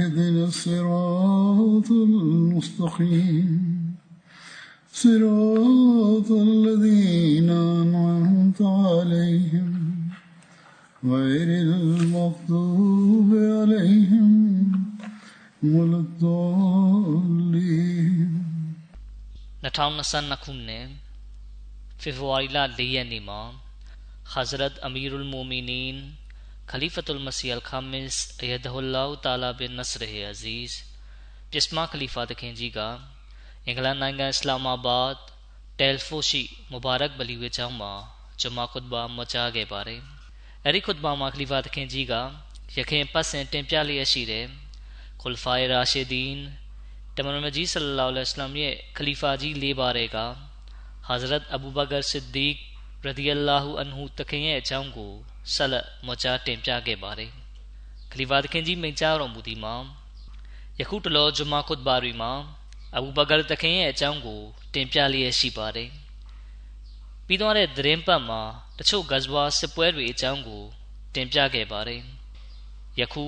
اهدنا الصراط المستقيم صراط الذين أنعمت عليهم غير المغضوب عليهم ولا الضالين 2022ခုနှစ်ဖေဖော်ဝါရီလ၄ရက်နေ့မှာ Hazrat Amirul Mu'minin Khalifatul Masih Al-Khamis Ayadahullah Ta'ala bin Nasr Aziz ပြစ်မာခလီဖာတခင်ကြီးကအင်္ဂလန်နိုင်ငံအစ္စလာမာဘတ်တယ်ဖိုရှိမူဘာရက်ဘလီဝေကျောင်းမှာဂျမာခွတ်ဘာမကြားခဲ့ပါတယ်။အဲဒီခွ ဆက်လက်မကြားတင်ပြခဲ့ပါတယ်ခလီဖာသခင်ကြီးမိန့်ကြားတော်မူသည်မှာယခုတလောဂျမာခွတ်ဘာရီမှာအဘူဘကာသခင်ရဲ့အကြောင်းကို တင်ပြလျက်ရှိပါတယ်ပြီးသွားတဲ့သတင်းပတ်မှာတချို့ဂဇဝါစစ်ပွဲတွေအကြောင်းကို တင်ပြခဲ့ပါတယ်ယခု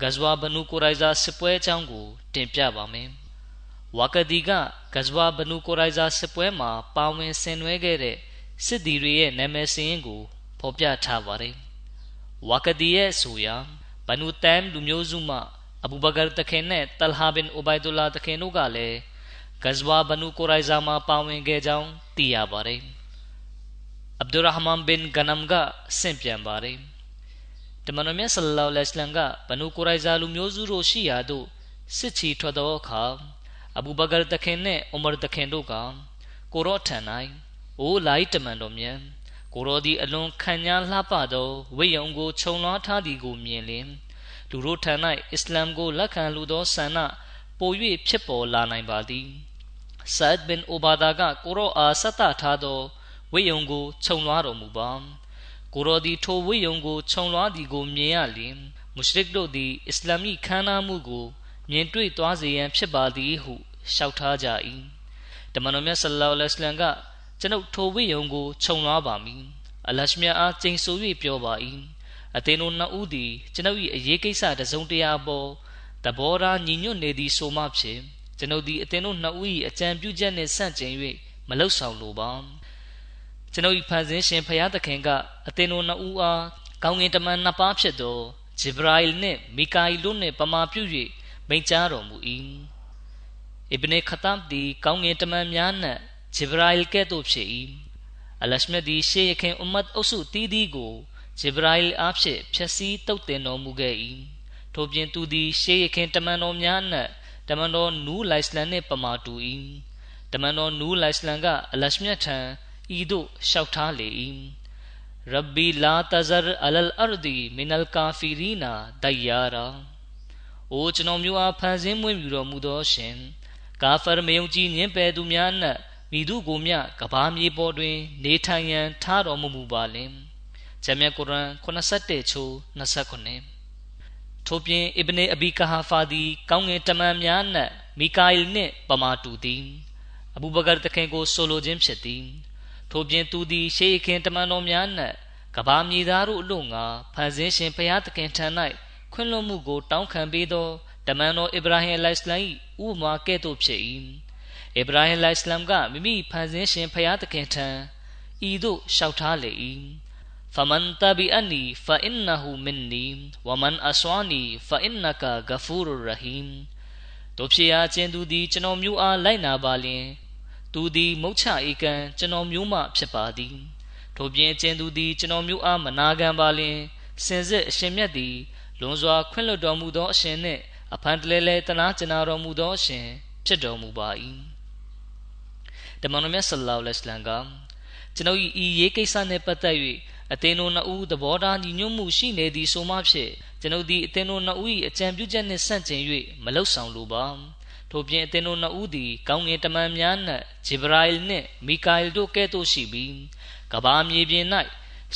ဂဇဝါဘနူကိုရိုင်ဇာစစ်ပွဲအကြောင်းကို တင်ပြပါမယ်ဝါကဒီကဂဇဝါဘနူကိုရိုင်ဇာစစ်ပွဲမှာပါဝင်ဆင်နွှဲခဲ့တဲ့စစ်သည်တွေရဲ့နာမည်စရင်းကို ဖော်ပြထားပါတယ်။ဝါကဒီရဲ့ဆိုရာဘနူတမ်လူမျိုးစုမှအဘူဘကာတခင်နဲ့တလဟာဘင်အိုဘိုင်ဒူလာတခင်တို့ကလည်းဂဇဝါဘနူကိုရိုင်ဇာမှာပါဝင်ခဲ့ကြောင်းသိရပါတယ်။အဗ်ဒူရဟမန်ဘင်ဂနမ်ကဆင့်ပြန်ပါတယ်။တမန်တော်မြတ်ဆလ္လာလဟ်အလัยဟိဝါစလမ်ကဘနူကိုရိုင်ဇာလူမျိုးစုတို့ရှိရာသို့စစ်ချီထွက်သောအခါအဘူဘကာတခင်နဲ့ဥမာတခင်တို့ကကိုရော့ထံ၌အိုလိုက်တမန်တော်မြတ် ကိုရောသည်အလွန်ခံညာလှပသောဝိယုံကိုခြုံလွှားထားသည်ကိုမြင်လျင်လူတို့ထံ၌အစ္စလာမ်ကိုလက်ခံလူသောဆန္ဒပို၍ဖြစ်ပေါ်လာနိုင်ပါသည်ဆတ်ဘင်အိုဘာဒါကကိုရောအားဆက်တထားသောဝိယုံကိုခြုံလွှားတော်မူပါကိုရောသည်ထိုဝိယုံကိုခြုံလွှားသည်ကိုမြင်ရလျင်မုရှရစ်တို့သည်အစ္စလာမီခန္ဓာမှုကိုမြင်တွေ့သွားစေရန်ဖြစ်ပါသည်ဟုလျှောက်ထားကြ၏တမန်တော်မြတ်ဆလ္လာလဟ်အလัยဟိဝါစလမ်က ကျွန်ုပ်ထိုဝိယုံကိုခြုံလွှားပါမည်အလရှမြအားကျိန်ဆို၍ပြောပါ၏အသင်တို့နှစ်ဦးသည်ကျွန်ုပ်၏အရေးကိစ္စတစုံတရာပေါ်သဘောထားညီညွတ်နေသည်ဆိုမှဖြင့်ကျွန်ုပ်သည်အသင်တို့နှစ်ဦး၏အကြံပြုချက်နှင့်ဆန့်ကျင်၍မလှုပ်ဆောင်လိုပါကျွန်ုပ်၏ဖန်ဆင်းရှင်ဖျားသခင်ကအသင်တို့နှစ်ဦးအားကောင်းကင်တမန်နှစ်ပါးဖြစ်သောဂျေဘရာအီလ်နှင့်မီကာအီတို့နှင့်ပမာပြု၍မိန့်ကြားတော်မူ၏အစ်ဘနခတမ်ဒီကောင်းကင်တမန်များနှင့် ဂျေဘရာအီလ်ကဲ့သို့ဖြစ်၏အလရှမဒီရှေးခင်အွမ်မတ်အုပ်စုတီးတီးကိုဂျေဘရာအီလ်အားဖြင့်ဖြည့်ဆည်းတုတ်တင်တော်မူခဲ့၏ထို့ပြင်သူသည်ရှေးခင်တမန်တော်များနှင့်တမန်တော်နူးလိုက်စလန်နှင့်ပမာတူ၏တမန်တော်နူးလိုက်စလန်ကအလရှမြတ်ထံဤသို့လျှောက်ထားလေ၏ရဘ်ဘီလာတဇရအလလ်အရဒီမင်အလ်ကာဖီရီနာဒိုင်ယာရာအိုကျွန်တော်မျိုးအားဖန်ဆင်းမွေးမြူတော်မူသောရှင်ကာဖာမယုံကြည်ညင်ပယ်သူများနှင့် မိသူကိုမြကဘာမြေပေါ်တွင် နေထိုင်ရန်ထားတော်မူမူပါလင်ဂျမ်မြတ်ကုရ်အာန်87ချိုး29ထို့ပြင်အစ်ဘနေအဘီကာဟာဖာသည် ကောင်းငင်တမန်များနှင့်မီကာအီလ်နှင့်ပမာတူသည်အဘူဘကာတခင်ကိုဆိုလိုခြင်းဖြစ်သည်ထို့ပြင်သူသည် ရှေးခင်တမန်တော်များနှင့်ကဘာမြေသားတို့အလို့ငါဖန်ဆင်းရှင်ဘုရားသခင်ထံ၌ခွင့်လွှတ်မှုကို တောင်းခံပေးသောတမန်တော်အစ္စရာဟင်အလိုင်စလမ်၏ဥပမာကဲ့သို့ဖြစ်၏ အစ္စရာဟင်အလိုင်စလမ်ကမိမိဖန်ဆင်းရှင်ဖျားသခင်ထံဤသို့လျှောက်ထားလေ၏ فمن تبعني فإنه مني ومن أسواني فإنك غفور رحيم တို့ဖြစ်ရာကျင်သူသည်ကျွန်တော်မျိုးအားလိုက်နာပါလျင်သူသည်မုတ်ချဧကံကျွန်တော်မျိုးမှဖြစ်ပါသည်ထို့ပြင်ကျင်သူသည်ကျွန်တော်မျိုးအားမနာခံပါလျင်စင်စစ်အရှင်မြတ်သည်လွန်စွာခွင့်လွှတ်တော်မူသောအရှင်နှင့်အဖန်တလဲလဲတနာကျင်နာတော်မူသောအရှင်ဖြစ်တော်မူပါ၏ တမန်တော်မြတ်ဆလ္လာလဟ်အလိုင်းဝါဆလမ်ကကျွန်ုပ်၏ဤရေးကိစ္စနှင့်ပတ်သက်၍အသင်တို့နှစ်ဦးသဘောထားညီညွတ်မှုရှိနေသည်ဆိုမှဖြင့်ကျွန်ုပ်သည်အသင်တို့နှစ်ဦး၏အကြံပြုချက်နှင့်ဆန့်ကျင်၍မလောက်ဆောင်လိုပါထို့ပြင်အသင်တို့နှစ်ဦးသည်ကောင်းကင်တမန်များနှင့်ဂျေဘရာအီလ်နှင့်မီကာအီလ်တို့ကဲ့သို့ရှိပြီးကဘာမြေပြင်၌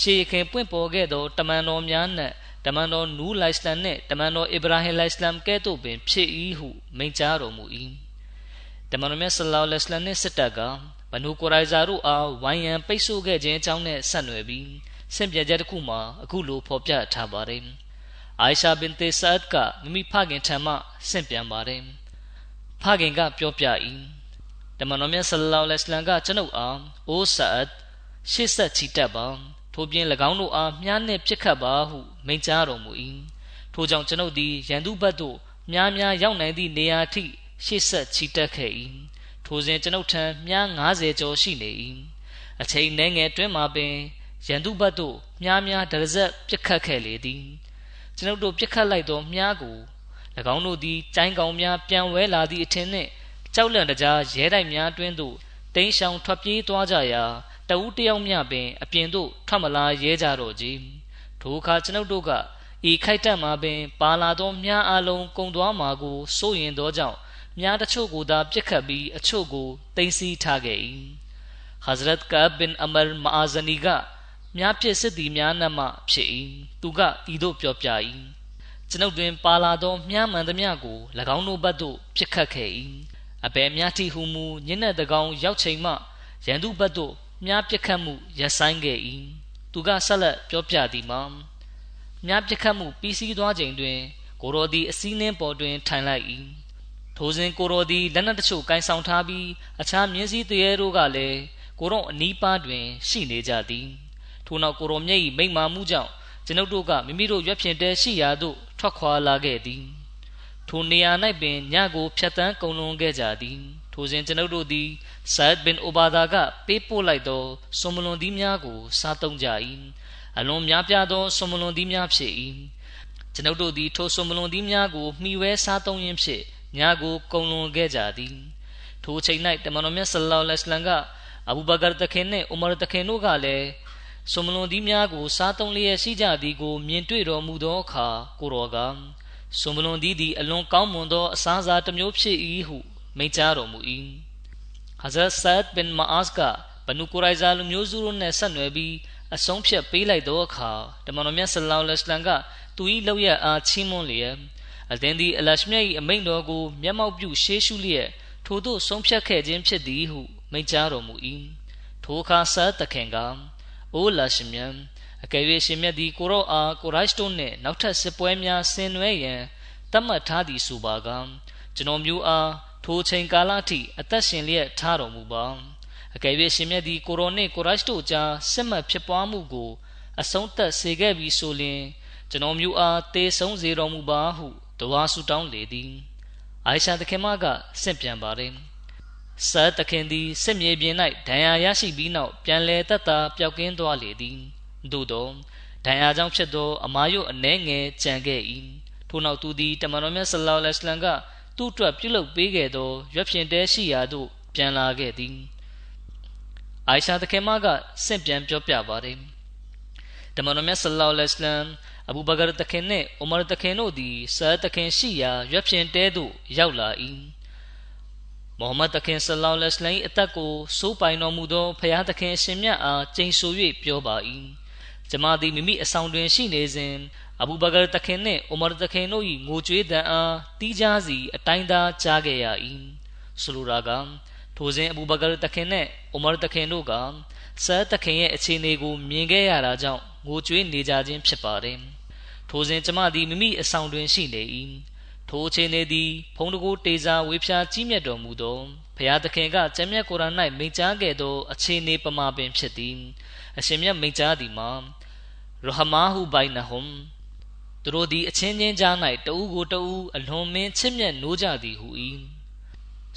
ရှေးခင်ပွင့်ပေါ်ခဲ့သောတမန်တော်များနှင့်တမန်တော်နူးလိုင်စလမ်နှင့်တမန်တော်အစ္စရာဟင်လိုင်စလမ်ကဲ့သို့ပင်ဖြစ်၏ဟုမိန့်ကြားတော်မူ၏ တမန်တော်မြတ်ဆလ္လာလဟ်အလိုင်းဝါဆလမ်နှင့်စစ်တပ်ကဘနူကိုရိုင်ဇာတို့အားဝိုင်းရန်ပိတ်ဆို့ခဲ့ခြင်းအကြောင်းနဲ့ဆက်နွယ်ပြီးဆင့်ပြချက်တစ်ခုမှာအခုလိုဖော်ပြထားပါတယ်။အိုင်ရှာဘင်တေဆတ်ကမိမိဖခင်ထံမှဆင့်ပြန်ပါတယ်။ဖခင်ကပြောပြ၏။တမန်တော်မြတ်ဆလ္လာလဟ်အလိုင်းကကျွန်ုပ်အားအိုးဆတ်ရှေ့ဆက်ချီတက်ပါထို့ပြင်၎င်းတို့အားမြားနှင့်ပြစ်ခတ်ပါဟုမိန့်ကြားတော်မူ၏။ထို့ကြောင့်ကျွန်ုပ်သည်ရန်သူဘက်သို့မြားများရောက်နိုင်သည့်နေရာထိ ရှေ့ဆက်ချီတက်ခဲ့၏။ထိုစဉ်ကျွန်ုပ်ထံမြား90ကျော်ရှိနေ၏။အချိန်နှဲငယ်တွင်မှပင်ရန်သူဘတ်တို့မြားများဒရဇက်ပြစ်ခတ်ခဲ့လေသည်ကျွန်ုပ်တို့ပြစ်ခတ်လိုက်သောမြားကို၎င်းတို့သည်ကျိုင်းကောင်များပြန်ဝဲလာသည့်အထင်နှင့်ကြောက်လန့်တကြားရဲတိုက်များတွင်သို့တိမ်းရှောင်ထွက်ပြေးသွားကြရာတဦးတယောက်မျှပင်အပြင်သို့ထွက်မလာရဲကြတော့ကြီးထိုအခါကျွန်ုပ်တို့ကဤခိုက်တက်မှာပင် ပါလာသောမြားအလုံးကုံသွားမှာကိုစိုးရင်သောကြောင့် မြားတချို့ကိုသာပြစ်ခတ်ပြီးအချို့ကိုတင်စီထားခဲ့၏ဟဇရတ်ကဘင်အမရ်မာဇနီကများဖြစ်စစ်သည်များနှမှဖြစ်၏သူကဤသို့ပြောပြ၏ကျွန်ုပ်တွင်ပါလာသောမြားမှန်သမျှကို၎င်းတို့ဘက်သို့ပြစ်ခတ်ခဲ့၏အဘယ်များတိဟုမူညနေတကောင်ရောက်ချိန်မှရန်သူဘက်သို့မြားပြစ်ခတ်မှုရပ်ဆိုင်ခဲ့၏သူကဆက်လက်ပြောပြသည်မှာမြားပြစ်ခတ်မှုပြီးစီးသွားချိန်တွင်ကိုရိုသည်အစည်းနှင်းပေါ်တွင်ထိုင်လိုက်၏ ထိုစဉ်ကိုရိုသည်လက်နက်တချို့ကင်ဆောင်ထားပြီးအခြားမြင်းစည်းတရေတို့ကလည်းကိုရောအနီးပါးတွင် ရှိနေကြသည်ထို့နောက်ကိုရောမြတ်၏မိန့်မာမှုကြောင့်ကျွန်ုပ်တို့ကမိမိတို့ရွက်ဖြင့်တဲရှိရာသို့ထွက်ခွာလာခဲ့သည်ထိုနေရာ၌ပင်ညကိုဖြတ်တန်းကုံလွန်ခဲ့ကြသည်ထိုစဉ်ကျွန်ုပ်တို့သည်ဆာဒ်ဘင်အိုဘာဒါကပေးပို့လိုက်သောဆွန်မလွန်သီးများကို စားသုံးကြ၏အလွန်များပြားသောဆွန်မလွန်သီးများဖြစ်၏ကျွန်ုပ်တို့သည်ထိုဆွန်မလွန်သီးများကိုမှီဝဲစားသုံးရင်းဖြင့် ညကိုကုံလွန်ခဲ့ကြသည်ထိုချိန်၌တမန်တော်မြတ်ဆလ္လာလဟ်အလัยဟိဝါစလမ်က အဘူဘကာတခင်နှင့်ဥမာတခင်တို့ကလည်းဆွန်မလွန်သီးများကို စားသုံးလျက်ရှိကြသည်ကို မြင်တွေ့တော်မူသောအခါကိုတော်ကဆွန်မလွန်သီးသည်အလွန်ကောင်းမွန်သောအစားအစာတစ်မျိုးဖြစ်၏ဟုမိန့်ကြားတော်မူ၏ဟဇရတ်ဆတ်ဘင်မာအာစ်ကဘနူကိုရိုင်ဇာလူမျိုးစုတို့နှင့်ဆက်နွယ်ပြီးအဆုံးဖြတ်ပေးလိုက်သောအခါတမန်တော်မြတ်ဆလောလ္လဟ်အလိုင်းကသူ၏လောက်ရအားချီးမွမ်းလျက် အသင်သည်အလရှမြတ်၏အမိန့်တော်ကို မျက်မှောက်ပြုရှေးရှုလျက်ထိုသို့ဆုံးဖြတ်ခဲ့ခြင်းဖြစ်သည်ဟုမိန့်ကြားတော်မူ၏ထိုအခါဆတ်တခင်ကအိုလာရှင်မြတ်အကယ်၍ရှင်မြတ်သည်ကိုရောအားကိုရိုက်စ်တို့နှင့်နောက်ထပ်စစ်ပွဲများဆင်နွှဲရန်တတ်မှတ်ထားသည်ဆိုပါကကျွန်တော်မျိုးအားထိုချိန်ကာလအထိအသက်ရှင်လျက်ထားတော်မူပါအကယ်၍ရှင်မြတ်သည်ကိုရောနှင့်ကိုရိုက်စ်တို့ကြားစစ်မှတ်ဖြစ်ပွားမှုကို အဆုံးသတ်စေခဲ့ပြီးဆိုလျှင်ကျွန်တော်မျိုးအားတေဆုံးစေတော်မူပါဟု တဝါဆူတောင်းလေသည်အိုင်ရှာသခင်မကဆင့်ပြန်ပါတယ်ဆာတခင်သည်စစ်မြေပြင်၌ဒဏ်ရာရရှိပြီးနောက်ပြန်လည်သက်သာပျောက်ကင်းသွားလေသည်သို့သောဒဏ်ရာကြောင့်ဖြစ်သောအမားရုပ်အနှဲငယ်ကြံခဲ့၏ထို့နောက်သူသည်တမန်တော်မြတ်ဆလောလ္လဟ်အလัยဟိဝါစလမ်ကသူ့အတွက်ပြုလုပ်ပေးခဲ့သောရွက်ဖြင့်တဲရှိရာသို့ပြန်လာခဲ့သည်အိုင်ရှာတခင်မကဆင့်ပြန်ပြောပြပါတယ်တမန်တော်မြတ်ဆလောလ္လဟ်အလัยဟိဝါစလမ် အဘူဘကာတခင်နှင့်အိုမာတခင်တို့သည်ဆာတခင်ရှိရာရွက်ဖြင့်တဲသို့ရောက်လာ၏မိုဟမ္မဒ်တခင်ဆလောလ္လဟ်အလိုင်းအသက်ကိုစိုးပိုင်တော်မူသောဖျားသခင်အရှင်မြတ်အားကျိန်ဆို၍ပြောပါ၏ကျမသည်မိမိအဆောင်တွင်ရှိနေစဉ်အဘူဘကာတခင်နှင့်အိုမာတခင်တို့၏ငိုကြွေးသံအားတီးခြားစီအတိုင်းသာကြားခဲ့ရ၏ဆိုလိုတာကထိုစဉ်အဘူဘကာတခင်နှင့်အိုမာတခင်တို့ကဆာတခင်ရဲ့အခြေအနေကိုမြင်ခဲ့ရတာကြောင့်ငိုကြွေးနေကြခြင်းဖြစ်ပါတယ် ထိုစဉ်ကျမသည်မိမိအဆောင်တွင်ရှိနေ၏ထိုအခြေအနေသည်ဖုံးတကူတေစာဝေဖြာကြီးမြတ်တော်မူသောဘုရားသခင်ကကျမ်းမြတ်ကုရ်အာန်၌မိန့်ကြားခဲ့သောအခြေအနေပမာပင်ဖြစ်သည်အရှင်မြတ်မိန့်ကြားသည်မှာရဟမာဟုဘိုင်နဟွမ်သူတို့သည်အချင်းချင်းကြား၌တဦးကိုတဦးအလွန်မင်းချစ်မြတ်နိုးကြသည်ဟု၏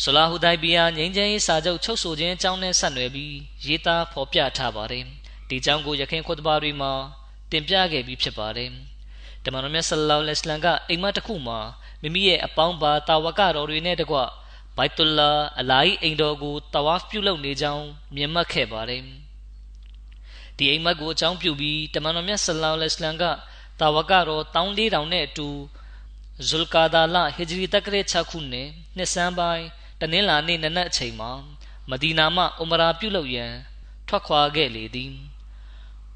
ဆလာဟူဒိုင်ဘီယာငိမ့်ချမ်းရေးစာချုပ်ချုပ်ဆိုခြင်းအကြောင်းနဲ့ဆက်နွယ်ပြီးရေးသားဖော်ပြထားပါတယ်ဒီအကြောင်းကိုယခင်ခွတ်ဘာတွေမှာတင်ပြခဲ့ပြီးဖြစ်ပါတယ် တမန်တော်မြတ်ဆလ္လာလဟ်အလัยဟ်ကအိမ်မတစ်ခုမှာမိမိရဲ့အပေါင်းပါတာဝကတော်တွေနဲ့တကွဘိုက်တူလာအလာဟီအိမ်တော်ကိုတဝါဖ်ပြုလုပ်နေကြောင်းမြင်မှတ်ခဲ့ပါတယ်ဒီအိမ်မက်ကိုအကြောင်းပြုပြီးတမန်တော်မြတ်ဆလ္လာလဟ်အလัยဟ်ကတာဝကတော်1400နဲ့အတူဇုလ်ကာဒါလဟီဂျရီတက္ကရာ6ခုနှစ်နှစ်ဆန်းပိုင်းတနင်္လာနေ့နနက်အချိန်မှာမဒီနာမှအူမရာပြုလုပ်ရန်ထွက်ခွာခဲ့လေသည်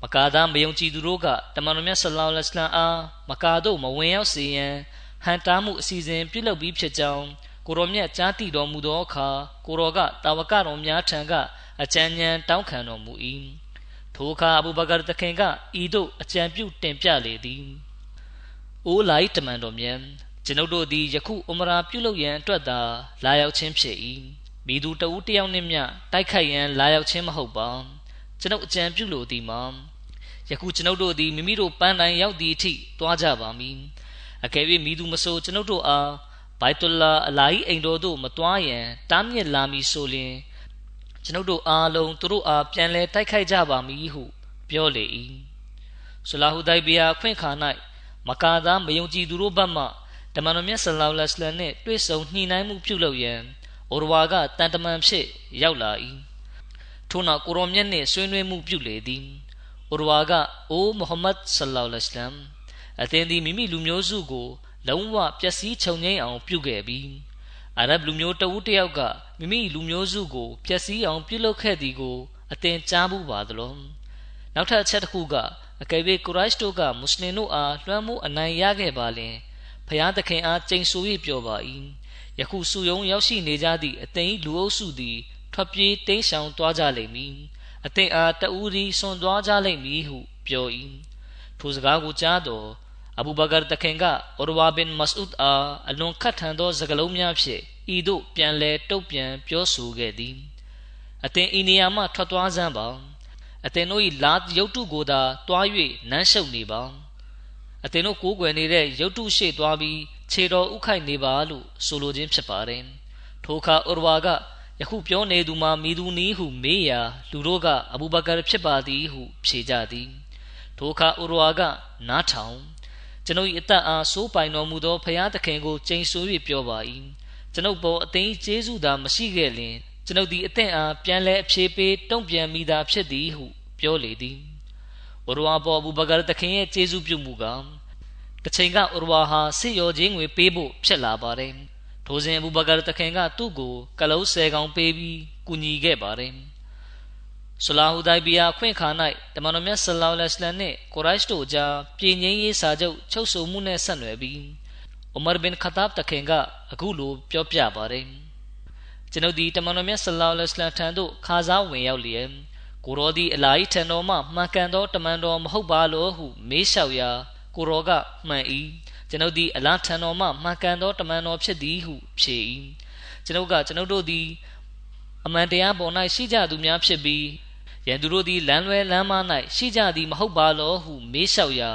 မကာသားမယုံကြည်သူတို့ကတမန်တော်မြတ်ဆလောလ္လဟ်အလိုင်းအားမကာတို့မဝင်ရောက်စေရန်ဟန်တားမှုအစီအစဉ်ပြုလုပ်ပြီးဖြစ်ကြောင်းကိုရောမြတ်ကြားတိတော်မူသောအခါကိုရောကတာဝကတော်များထံကအကြံဉာဏ်တောင်းခံတော်မူ၏ထိုအခါအဘူဘကာတခင်ကဤသို့အကြံပြုတင်ပြလေသည်အိုးလိုက်တမန်တော်မြတ်ကျွန်ုပ်တို့သည်ယခုအမရာပြုလုပ်ရန်အတွက်သာလာရောက်ခြင်းဖြစ်၏မိသူတဦးတယောက်နှင့်မျှတိုက်ခိုက်ရန်လာရောက်ခြင်းမဟုတ်ပါကျွန်ုပ်အကြံပြုလိုသည်မှာ ယခုကျွန်ုပ်တို့သည်မိမိတို့ပန်းတိုင်ရောက်သည့်အထိတွားကြပါမည်အကယ်၍မိသူမဆိုကျွန်ုပ်တို့အားဘိုက်တူလာအလာဟီအိမ်တော်သို့မတွားရန်တားမြစ်လာမည်ဆိုလျှင်ကျွန်ုပ်တို့အားလုံးသူတို့အားပြန်လဲတိုက်ခိုက်ကြပါမည်ဟုပြောလေ၏ဆလာဟူဒိုင်ဘီယာခွင့်ခါ၌မကာသားမယုံကြည်သူတို့ဘက်မှတမန်တော်မြတ်ဆလောလ္လဟ်အလိုင်းနှင့်တွေ့ဆုံညှိနှိုင်းမှုပြုလုပ်ရန်အိုရဝါကတန်တမန်ဖြစ်ရောက်လာ၏ထို့နောက်ကိုရောမြတ်နှင့်ဆွေးနွေးမှုပြုလေသည် အိုရဝါကအိုမုဟမ္မဒ်ဆလောလ္လဟ်အလိုင်းအသင်သည်မိမိလူမျိုးစုကို လုံးဝပျက်စီးချုပ်ငိမ့်အောင်ပြုခဲ့ပြီးအာရဗ်လူမျိုးတဦးတယောက်ကမိမိလူမျိုးစုကိုပျက်စီးအောင်ပြုလုပ်ခဲ့သည်ကိုအသင်ကြားမှုပါသလိုနောက်ထပ်အချက်တစ်ခုကအကယ်၍ကုရိုက်တို့ကမွတ်စလင်တို့အားလွှမ်းမိုးအနိုင်ရခဲ့ပါလင်ဖျားသခင်အားကြိမ်ဆို၍ပြောပါ၏ယခုစုယုံရောက်ရှိနေကြသည့်အသိလူအုပ်စုသည်ထွက်ပြေးတိမ်းရှောင်သွားကြလိမ့်မည် အသင်အားတဦးသည်ဆွန်သွားကြလိမ့်မည်ဟုပြော၏ထိုစကားကိုကြားတော့အဘူဘကာတခင်ကအော်ဝါဘင်မစအူဒ်အားအလွန်ခတ်ထန်သောစကားလုံးများဖြင့်ဤသို့ပြန်လဲတုတ်ပြန်ပြောဆိုခဲ့သည်အသင်ဤနေရာမှထွက်သွားစမ်းပါအသင်တို့၏လာရုတ်တုကိုသာတွား၍နမ်းရှုပ်နေပါအသင်တို့ကိုးကွယ်နေတဲ့ရုတ်တုရှေ့သွားပြီးခြေတော်ဥခိုက်နေပါလို့ဆိုလိုခြင်းဖြစ်ပါတယ်ထိုအခါအော်ဝါက ယခုပြောနေသူမှာမိသူနီးဟုမေးရာလူတို့ကအဘူဘကာဖြစ်ပါသည်ဟု ဖြေကြသည်ထိုအခါအိုရဝါကနားထောင်ကျွန်ုပ်၏အသက်အားစိုးပိုင်တော်မူသောဖရာသခင်ကိုကျိန်ဆို၍ပြောပါ၏ကျွန်ုပ်ပေါ်အသိကျေးဇူးသာမရှိခဲ့လျင်ကျွန်ုပ်သည်အသင့်အားပြန်လဲအဖြေပေးတုံ့ပြန်မိသာဖြစ်သည်ဟု ပြောလေသည်အိုရဝါပေါ်အဘူဘကာသခင်ရဲ့ကျေးဇူးပြုမှုကတချိန်ကအိုရဝါဟာစစ်ရောချင်းငွေပေးဖို့ဖြစ်လာပါတယ် ထိုစဉ်အဘူဘကာတခင်ကသူ့ကိုကလုံးဆယ်ကောင်ပေးပြီးကူညီခဲ့ပါတယ်ဆလာဟူဒိုင်ဘီယာခွင့်ခါ၌တမန်တော်မြတ်ဆလောလ္လဟ်အလိုင်းနှင့်ကိုရိုက်တို့ကြားပြည်ငင်းရေးစာချုပ်ချုပ်ဆိုမှုနဲ့ဆက်နွယ်ပြီးဥမာဘင်ခတာဘ်တခင်ကအခုလိုပြောပြပါတယ်ကျွန်ုပ်ဒီတမန်တော်မြတ်ဆလောလ္လဟ်အလိုင်းထံသို့ခါစားဝင်ရောက်လျက်ကိုရောဒီအလာဟီထံတော်မှမှန်ကန်သောတမန်တော်မဟုတ်ပါလို့ဟုမေးလျှောက်ရာကိုရောကမှန်၏ ကျွန်ုပ်သည်အလားထံတော်မှမှန်ကန်သောတမန်တော်ဖြစ်သည်ဟုဖြေ၏ကျွန်ုပ်ကကျွန်ုပ်တို့သည်အမှန်တရားပေါ်၌ရှိကြသူများဖြစ်ပြီးရန်သူတို့သည်လမ်းလွဲလမ်းမ၌ရှိကြသည်မဟုတ်ပါလောဟုမေးလျှောက်ရာ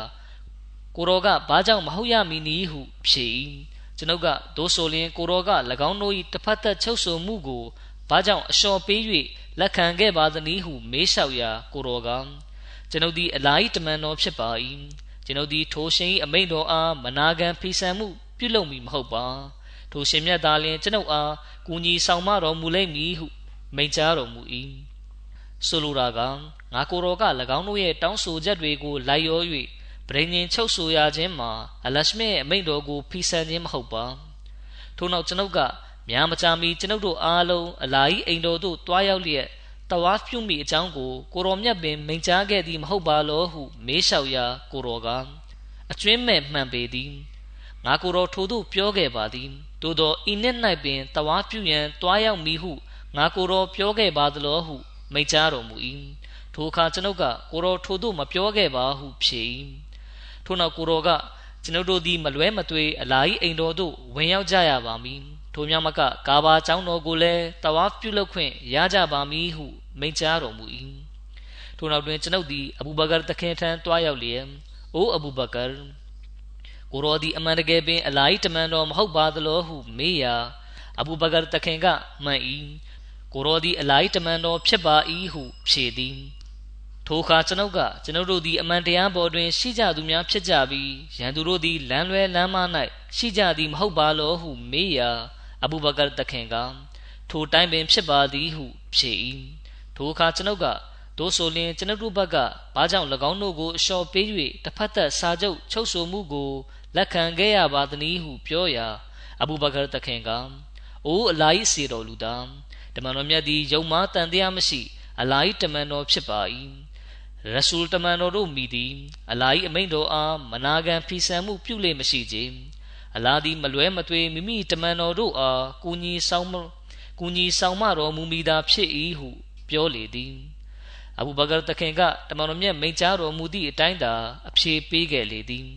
ကိုရောကဘာကြောင့်မဟုတ်ရမည်နည်းဟုဖြေ၏ကျွန်ုပ်ကဒိုးဆိုလျင်ကိုရောက၎င်းတို့၏တစ်ဖက်သက်ချုပ်ဆိုမှုကိုဘာကြောင့်အလျှော်ပေး၍လက်ခံခဲ့ပါသနည်းဟုမေးလျှောက်ရာကိုရောကကျွန်ုပ်သည်အလာဟီတမန်တော်ဖြစ်ပါ၏ ကျွန်ုပ်သည်ထိုရှင်၏အမိန့်တော်အားမနာခံဖိဆန်မှုပြုလုပ်မည်မဟုတ်ပါထိုရှင်မြတ်သားလျင်ကျွန်ုပ်အားကူညီဆောင်မတော်မူလိမ့်မည်ဟုမိန့်ကြားတော်မူ၏ဆိုလိုတာကငါကိုယ်တော်က၎င်းတို့ရဲ့တောင်းဆိုချက်တွေကိုလိုက်ရော၍ဗြိဉ္ဉ်ချုပ်ဆိုရခြင်းမှာအလရှမေရဲ့အမိန့်တော်ကိုဖိဆန်ခြင်းမဟုတ်ပါထို့နောက်ကျွန်ုပ်ကများမကြာမီကျွန်ုပ်တို့အားလုံးအလာကြီးအိမ်တော်သို့တွားရောက်လျက် တဝါဖ်ပြုမိအကြောင်းကိုကိုရောမြတ်ပင်မိန့်ကြားခဲ့သည်မဟုတ်ပါလောဟု မေးလျှောက်ရာကိုရောကအကျွင်းမဲ့မှန်ပေသည်ငါကိုရောထိုသို့ပြောခဲ့ပါသည်သို့သောဤနှစ်၌ပင်တဝါဖ်ပြုရန်တွားရောက်မည်ဟုငါကိုရောပြောခဲ့ပါသလောဟုမိန့်ကြားတော်မူ၏ထိုအခါကျွန်ုပ်ကကိုရောထိုသို့မပြောခဲ့ပါဟုဖြေ၏ထို့နောက်ကိုရောကကျွန်ုပ်တို့သည်မလွဲမသွေအလာကြီးအိမ်တော်သို့ဝင်ရောက်ကြရပါမည် ထိုများမကကာဘာကျောင်းတော်ကိုလည်းတဝါပြုလုပ်ခွင့်ရကြပါမည်ဟုမိန့်ကြားတော်မူ၏ထို့နောက်တွင်ကျွန်ုပ်သည်အဘူဘကာတခင်ထံတွားရောက်လျက်အိုးအဘူဘကာကိုရောသည်အမှန်တကယ်ပင်အလာဟီတမန်တော်မဟုတ်ပါသလိုဟုမေးရာအဘူဘကာတခင်ကမှန်၏ကိုရောသည်အလာဟီတမန်တော်ဖြစ်ပါ၏ဟုဖြေသည်ထိုအခါကျွန်ုပ်ကကျွန်ုပ်တို့သည်အမှန်တရားပေါ်တွင် ရှိကြသူများဖြစ်ကြပြီးရန်သူတို့သည်လမ်းလွဲလမ်းမ၌ရှိကြသည်မဟုတ်ပါလောဟုမေးရာ အဘူဘကာတခင်ကထိုတိုင်းပင်ဖြစ်ပါသည်ဟုဖြေ၏ထိုအခါကျွန်ုပ်ကသို့ဆိုလျှင်ကျွန်ုပ်တို့ဘက်ကဘာကြောင့်၎င်းတို့ကိုအလျှော်ပေး၍တစ်ဖက်သက်စာချုပ်ချုပ်ဆိုမှုကိုလက်ခံခဲ့ရပါသနည်းဟုပြောရာအဘူဘကာတခင်ကအိုးအလာဟီစေတော်လူသားတမန်တော်မြတ်သည်ယုံမားတန်တရားမရှိအလာဟီတမန်တော်ဖြစ်ပါ၏ရဆူလ်တမန်တော်တို့မိသည်အလာဟီအမိန့်တော်အားမနာခံဖီဆန်မှုပြုလေမရှိကြ အလာသည်မလွဲမသွေမိမိတမန်တော်တို့အားကူညီဆောင်ကူညီဆောင်မတော်မူမိတာဖြစ်၏ဟုပြောလေသည်အဘူဘကာတခင်ကတမန်တော်မြတ်မိန့်ကြားတော်မူသည့်အတိုင်းသာအဖြေပေးခဲ့လေသည်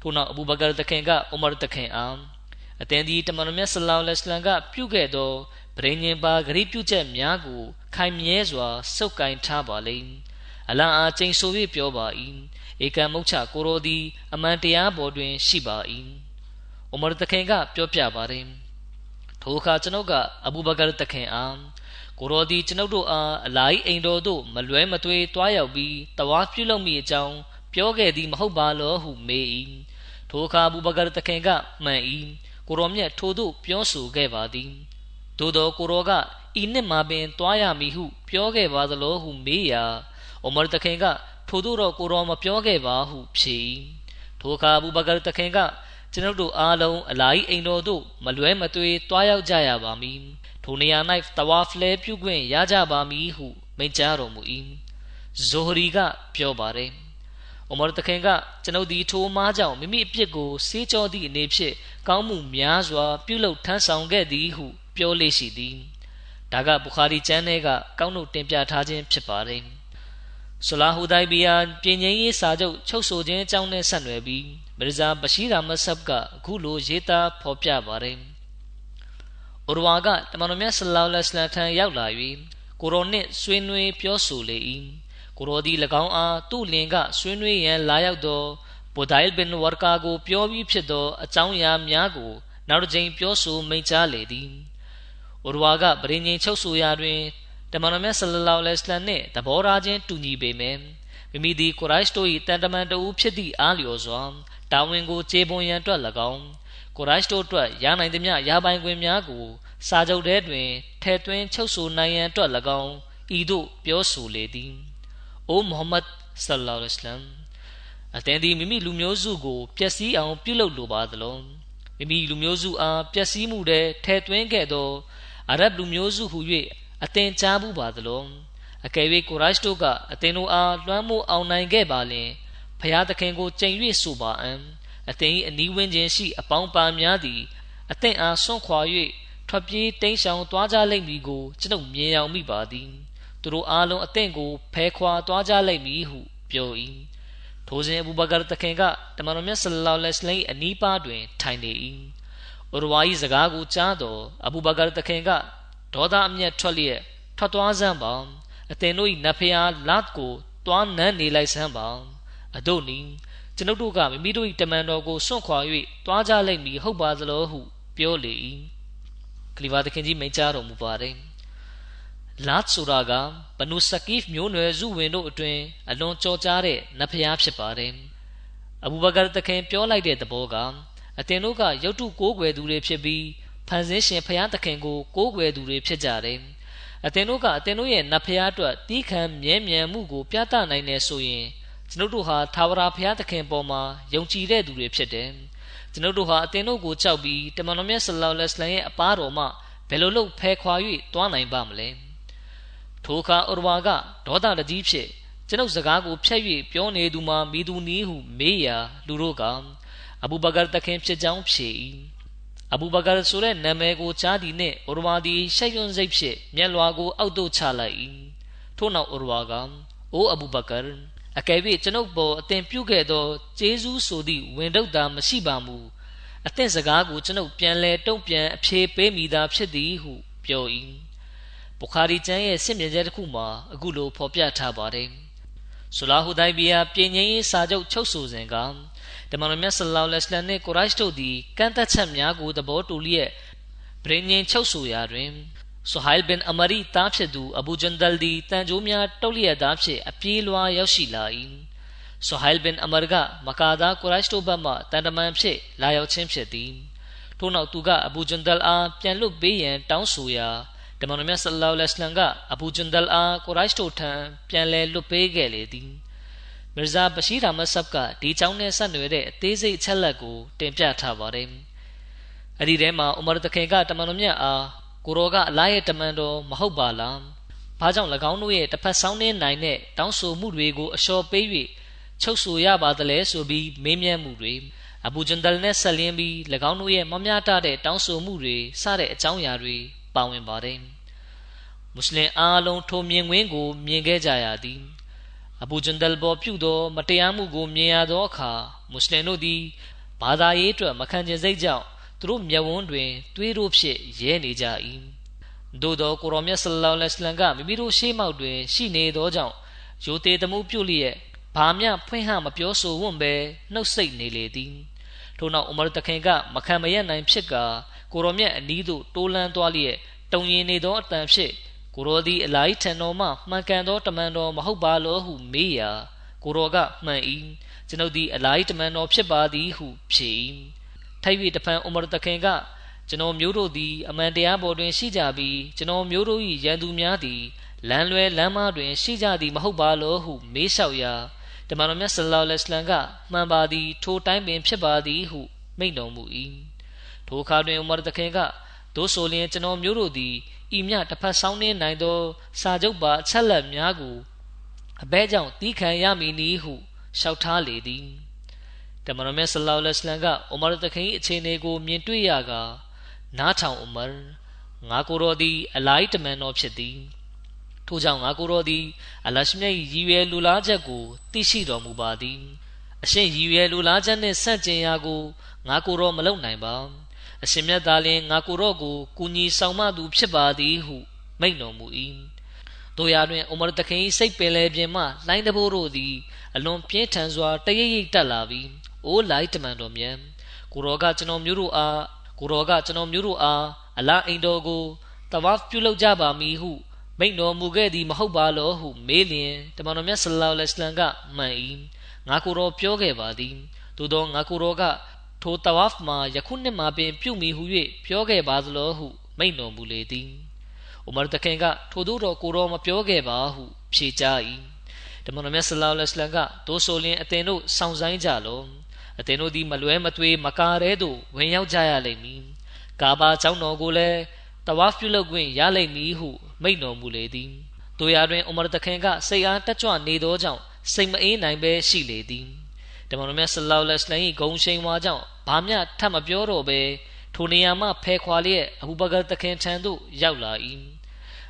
ထို့နောက်အဘူဘကာတခင်ကအူမာတခင်အားအသင်သည်တမန်တော်မြတ်ဆလောလ္လဟ်အလัยဟိဝါစလမ်ကပြုခဲ့သောဗြိဉ္ဉ်ပါဂရိပြုချက်များကို ခိုင်မြဲစွာစုပ်ကိုင်ထားပါလိမ့်အလံအားကျိန်ဆို၍ပြောပါ၏ဧကံမုတ်ချကိုရိုသည် အမှန်တရားပေါ်တွင်ရှိပါ၏ အူမာတခင်ကပြောပြပါတယ်ထိုအခါကျွန်ုပ်ကအဘူဘကာတခင်အားကိုရောဒီကျွန်ုပ်တို့အားအလာဟီအိမ်တော်သို့မလွဲမသွေတွားရောက်ပြီးတဝါပြုလုပ်မိအကြောင်းပြောခဲ့သည်မဟုတ်ပါလောဟုမေး၏ထိုအခါဘူဘကာတခင်ကမှန်၏ကိုရောမြတ်ထိုသို့ပြောဆိုခဲ့ပါသည်သို့သောကိုရောကဤနှစ်မှာပင်တွားရမည်ဟု ပြောခဲ့ပါသလိုဟုမေးရာအိုမာတခင်ကထိုသို့တော့ကိုရောမပြောခဲ့ပါဟုဖြေ၏ထိုအခါဘူဘကာတခင်က ကျွန်ုပ်တို့အားလုံးအလာဟီအိမ်တော်သို့မလွဲမသွေတွားရောက်ကြရပါမည်ထိုနေရာ၌တဝါဖလဲပြုခွင့်ရကြပါမည်ဟုမိန့်ကြားတော်မူ၏ဇိုဟရီကပြောပါတယ်အိုမာတခင်ကကျွန်ုပ်ဒီထိုမားကြောင့်မိမိအပြစ်ကိုစေးကြောသည့်အနေဖြင့်ကောင်းမှုများစွာ ပြုလုပ်ထမ်းဆောင်ခဲ့သည်ဟု ပြောလေရှိသည်ဒါကဘူခါရီကျမ်းထဲကကောင်းတို့တင်ပြထားခြင်းဖြစ်ပါတယ်ဆလာဟူဒိုင်ဘီယာပြင်ငင်းရေးစာချုပ်ချုပ်ဆိုခြင်းအကြောင်းနဲ့ဆက်နွယ်ပြီး မရဇာဘရှိရာမဆပ်ကအခုလိုရေးသားဖော်ပြပါတယ်။ဥရဝါကတမန်တော်မြတ်ဆလောလ္လဟ်အလိုင်းထံရောက်လာ၍ကိုရောနှင့်ဆွေးနွေးပြောဆိုလေ၏။ကိုရောသည်၎င်းအားသူ့လင်ကဆွေးနွေးရန်လာရောက်သောဘူဒိုင်ဘင်ဝါကာကိုပြောပြီးဖြစ်သောအကြောင်းအရာများကိုနောက်တစ်ကြိမ်ပြောဆိုမိန့်ကြားလေသည်။ဥရဝါကဗရင်ငင်ချုပ်ဆိုရာတွင်တမန်တော်မြတ်ဆလလောလ္လဟ်အလိုင်းနှင့်သဘောထားချင်းတူညီပေမယ့်မိမိသည်ကိုရိုက်တို့၏တန်တမန်တဦးဖြစ်သည့်အားလျော်စွာ တာဝန်ကိုခြေပွန်ရန်အတွက်၎င်းကိုရိုက်တို့အတွက်ရနိုင်သမျှရပိုင်ခွင့်များကို စာချုပ်ထဲတွင်ထဲသွင်းချုပ်ဆိုနိုင်ရန်အတွက်၎င်းဤသို့ပြောဆိုလေသည်။အိုမုဟမ္မဒ်ဆလ္လာလဟ်အလัยဟ်အသင်သည်မိမိလူမျိုးစုကိုပျက်စီးအောင်ပြုလုပ်လိုပါသလုံးမိမိလူမျိုးစုအားပျက်စီးမှုထဲထဲသွင်းခဲ့သောအရဗ်လူမျိုးစုဟု၍အသင်ကြားမှုပါသလုံးအကယ်၍ကိုရိုက်တို့ကအသင်တို့အားလွှမ်းမိုးအောင်နိုင်ခဲ့ပါလင် ဖျားသခင်ကိုကြိမ်၍ဆိုပါအံအသင်၏အနီးဝန်းကျင်ရှိ အပေါင်းပါများသည်အသင်အားဆွန့်ခွာ၍ထွက်ပြေးတိမ်းရှောင်သွားကြလိမ့်မည်ကိုကျွန်ုပ်မြင်ရောက်မိပါသည်သူတို့အားလုံးအသင်ကိုဖဲခွာသွားကြလိမ့်မည်ဟုပြော၏ထိုစဉ်အဘူဘကာတခင်ကတမန်တော်မြတ်ဆလ္လာလဟ်အလိုင်းအနီးပါးတွင် ထိုင်နေ၏ဥရဝါ၏စကားကိုကြားတော့အဘူဘကာတခင်ကဒေါသအမျက်ထွက်လျက်ထွက်သွားစမ်းပါအသင်တို့၏နဖျားလတ်ကိုတွားနန်းနေလိုက်စမ်းပါ အတို့နီကျွန်ုပ်တို့ကမိမိတို့၏တမန်တော်ကိုစွန့်ခွာ၍တွားကြလိမ့်မည်ဟုတ်ပါသလိုဟုပြောလေ၏ခလီဖာသခင်ကြီးမိန့်ကြားတော်မူပါတယ်လတ်ဆိုတာကဘနုစကီဖ်မျိုးနွယ်စုဝင်တို့အတွင်အလွန်ကြော်ကြားတဲ့နဖျားဖြစ်ပါတယ်အဘူဘကာသခင်ပြောလိုက်တဲ့သဘောကအတင်တို့ကရုတ်တုကိုးကွယ်သူတွေဖြစ်ပြီးဖန်ဆင်းရှင်ဖျားသခင်ကိုကိုးကွယ်သူတွေဖြစ်ကြတယ်အတင်တို့ကအတင်တို့ရဲ့နဖျားအတွက်တီးခံမြဲမြံမှုကိုပြသနိုင်တယ်ဆိုရင် ကျွန်ုပ်တို့ဟာသာဝရဘုရားသခင်ပေါ်မှာယုံကြည်တဲ့သူတွေဖြစ်တယ်ကျွန်ုပ်တို့ဟာအသင်တို့ကိုကြောက်ပြီးတမန်တော်မြတ်ဆလောလ္လဟ်အလိုင်းရဲ့အပါတော်မှဘယ်လိုလုပ်ဖဲခွာ၍တွားနိုင်ပါမလဲထိုအခါဥရဝါကဒေါသတကြီးဖြစ်ကျွန်ုပ်စကားကိုဖျက်၍ပြောနေသူမှာမိသူနီးဟုမေးရာလူတို့ကအဘူဘကာတခင်ဖြစ်ကြောင်းဖြေ၏အဘူဘကာဆိုတဲ့နာမည်ကိုကြားသည်နှင့်ဥရဝါသည်ရှက်ရွံ့စိတ်ဖြင့်မျက်လွှာကိုအောက်သို့ချလိုက်၏ထို့နောက်ဥရဝါကအိုအဘူဘကာ အကယ်၍ကျွန်ုပ်ပေါ်အသင်ပြုခဲ့သောဂျေဇူးဆိုသည့်ဝင်တုတ်တာမရှိပါမူအသင်စကားကိုကျွန်ုပ်ပြန်လဲတုံ့ပြန်အဖြေပေးမိသားဖြစ်သည်ဟုပြော၏ဘူခါရီကျမ်းရဲ့စစ်မြင်ချက်တစ်ခုမှာအခုလိုဖော်ပြထားပါတယ်ဆူလာဟူဒိုင်ဘီယာပြည်ငင်းရေးစာချုပ်ချုပ်ဆိုစဉ်ကတမန်တော်မြတ်ဆလ္လာလဟ်အလိုင်းနဲ့ကိုရိုက်တို့သည်ကန့်သက်ချက်များကိုသဘောတူလျက်ပြည်ငင်းချုပ်ဆိုရာတွင် ဆူဟိုင်ဘင်အမရီတားဖြစ်သူအဘူဂျန်ဒယ်ဒီတန်ဂျိုးများတုတ်လျက်သားဖြင့်အပြေးလွှားရောက်ရှိလာ၏ဆူဟိုင်ဘင်အမရကမကာဒါကိုရိုက်တို့ဘက်မှတန်တမန်ဖြစ်လာရောက်ခြင်းဖြစ်သည်ထို့နောက်သူကအဘူဂျန်ဒယ်အားပြန်လွတ်ပေးရန်တောင်းဆိုရာတမန်တော်မြတ်ဆလ္လာလဟ်အလိုင်းကအဘူဂျန်ဒယ်အားကိုရိုက်တို့ထံပြန်လည်လွတ်ပေးခဲ့လေသည်မီဇာဘရှိရာမဆပ်ကဒီကြောင်းနဲ့ဆက်နွယ်တဲ့အသေးစိတ်အချက်လက်ကိုတင်ပြထားပါတယ်။အဲဒီထဲမှာဥမာတခင်ကတမန်တော်မြတ်အား ကိုရောကအလားရဲ့တမန်တော်မဟုတ်ပါလား။ဘာကြောင့်၎င်းတို့ရဲ့တစ်ဖက်ဆောင်းနေနိုင်တဲ့တောင်းဆိုမှုတွေကိုအလျှော်ပေး၍ချုပ်ဆိုရပါသလဲဆိုပြီးမေးမြန်းမှုတွေအဘူဂျန်ဒယ်နဲ့ဆက်လင်းပြီး၎င်းတို့ရဲ့မများတတဲ့တောင်းဆိုမှုတွေစတဲ့အကြောင်းအရာတွေပါဝင်ပါတယ်။မွတ်စလင်အားလုံးထိုမြင်ကွင်းကိုမြင်ခဲ့ကြရသည်။အဘူဂျန်ဒယ်ဘောပြုသောမတရားမှုကိုမြင်ရသောအခါမွတ်စလင်တို့သည်ဘာသာရေးအတွက်မခံကျင်စိတ်ကြောင့် သူတို့မျက်ဝန်းတွင်သွေးတို့ဖြင့်ရဲနေကြ၏သို့သောကိုရောမြတ်ဆလ္လာလဟ်အလัยဟ်ကမိမိတို့ရှေးမောက်တွင် ရှိနေသောကြောင့်ယိုသေးသမှုပြုလျက်ဘာမျှဖွင့်ဟမပြောဆိုဝွန့်ပဲနှုတ်ဆက်နေလေသည်ထို့နောက်ဥမာတခင်ကမခံမရနိုင်ဖြစ်ကာကိုရောမြတ်အနီးသို့တိုးလန်းသွားလျက်တုံရင်နေသောအတန်ဖြင့်ကိုရောသည်အလိုက်ထံတော်မှမှန်ကန်သောတမန်တော်မဟုတ်ပါလောဟုမေးရာကိုရောကမှန်၏ကျွန်ုပ်သည်အလိုက်တမန်တော်ဖြစ်ပါသည်ဟုဖြေ၏ ထိုက်၍တဖန်ဥမရတခင်ကကျွန်တော်မျိုးတို့သည်အမှန်တရားပေါ်တွင်ရှိကြပြီးကျွန်တော်မျိုးတို့၏ရန်သူများသည်လမ်းလွဲလမ်းမတွင်ရှိကြသည်မဟုတ်ပါလောဟုမေးလျှောက်ရာတမန်တော်မြတ်ဆလ္လာလဟ်အလိုင်းကမှန်ပါသည်ထိုတိုင်းပင်ဖြစ်ပါသည်ဟုမိန့်တော်မူ၏ထိုအခါတွင်ဥမရတခင်ကသို့ဆိုလျှင်ကျွန်တော်မျိုးတို့သည်ဤမြတစ်ဖက်ဆောင်းနေနိုင်သော စာချုပ်ပါအချက်လက်များကိုအဘဲကြောင့်တီးခံရမည်နည်းဟုလျှောက်ထားလေသည် တမန်တော်မြတ်ဆလောလ္လဟ်အလัยဟ်ကအိုမာတခင်အခြေအနေကို မြင်တွေ့ရကနားထောင်အိုမာငါကိုယ်တော်သည် အလိုက်တမန်တော်ဖြစ်သည်ထို့ကြောင့်ငါကိုယ်တော်သည်အလရှမြတ်၏ရည်ရွယ်လူလားချက်ကိုသိရှိတော်မူပါသည်အရှင်ရည်ရွယ်လူလားချက်နှင့်ဆန့်ကျင်ရာကိုငါကိုယ်တော်မလုပ်နိုင်ပါအရှင်မြတ်သာလျှင်ငါကိုတော့ကိုကူညီဆောင်မသူဖြစ်ပါသည်ဟု မိန့်တော်မူ၏တို့ရာတွင်အိုမာတခင်၏စိတ်ပင်လေပြင်မှလိုင်းတဘိုးတို့သည် အလွန်ပြင်းထန်စွာတရိပ်ရိပ်တက်လာပြီး အိုးလိုက်တမန်တော်မြတ်ကိုရောကကျွန်တော်မျိုးတို့အားကိုရောကကျွန်တော်မျိုးတို့အားအလားအိမ်တော်ကိုတဝါဖ်ပြုလုပ်ကြပါမည်ဟုမိန့်တော်မူခဲ့သည်မဟုတ်ပါလောဟုမေးလျင်တမန်တော်မြတ်ဆလ္လာလဟ်အလိုင်းကမှန်၏ငါကိုရောပြောခဲ့ပါသည်သို့သောငါကိုရောကထိုတဝါဖ်မှာယခုနှစ်မှာပင်ပြုမိဟု၍ပြောခဲ့ပါသလိုဟုမိန့်တော်မူလေသည်ဥမာတခင်ကထိုတို့တော်ကိုတော်မပြောခဲ့ပါဟုဖြေကြား၏တမန်တော်မြတ်ဆလောလ္လဟ်အလัยဟ်ကတိုးဆိုလျင်အသင်တို့စောင့်ဆိုင်ကြလော အသင်တို့သည်မလွဲမသွေမကားတဲ့သို့ဝင်ရောက်ကြရလိမ့်မည်ကာဘာကျောင်းတော်ကိုလည်းတဝါဖ်ပြုလုပ်ခွင့်ရလိမ့်မည်ဟုမိန့်တော်မူလေသည်တို့ရာတွင်ဥမာတခင်ကစိတ်အားတက်ကြွနေသောကြောင့်စိတ်မအေးနိုင်ပဲရှိလေသည်တမန်တော်မြတ်ဆလောလ္လဟ်အလိုင်းဂုံရှိန်ဝါကြောင့်ဘာမျှထပ်မပြောတော့ဘဲထိုနေရာမှဖဲခွာလျက်အဘူဘကာတခင်ထံသို့ရောက်လာ၏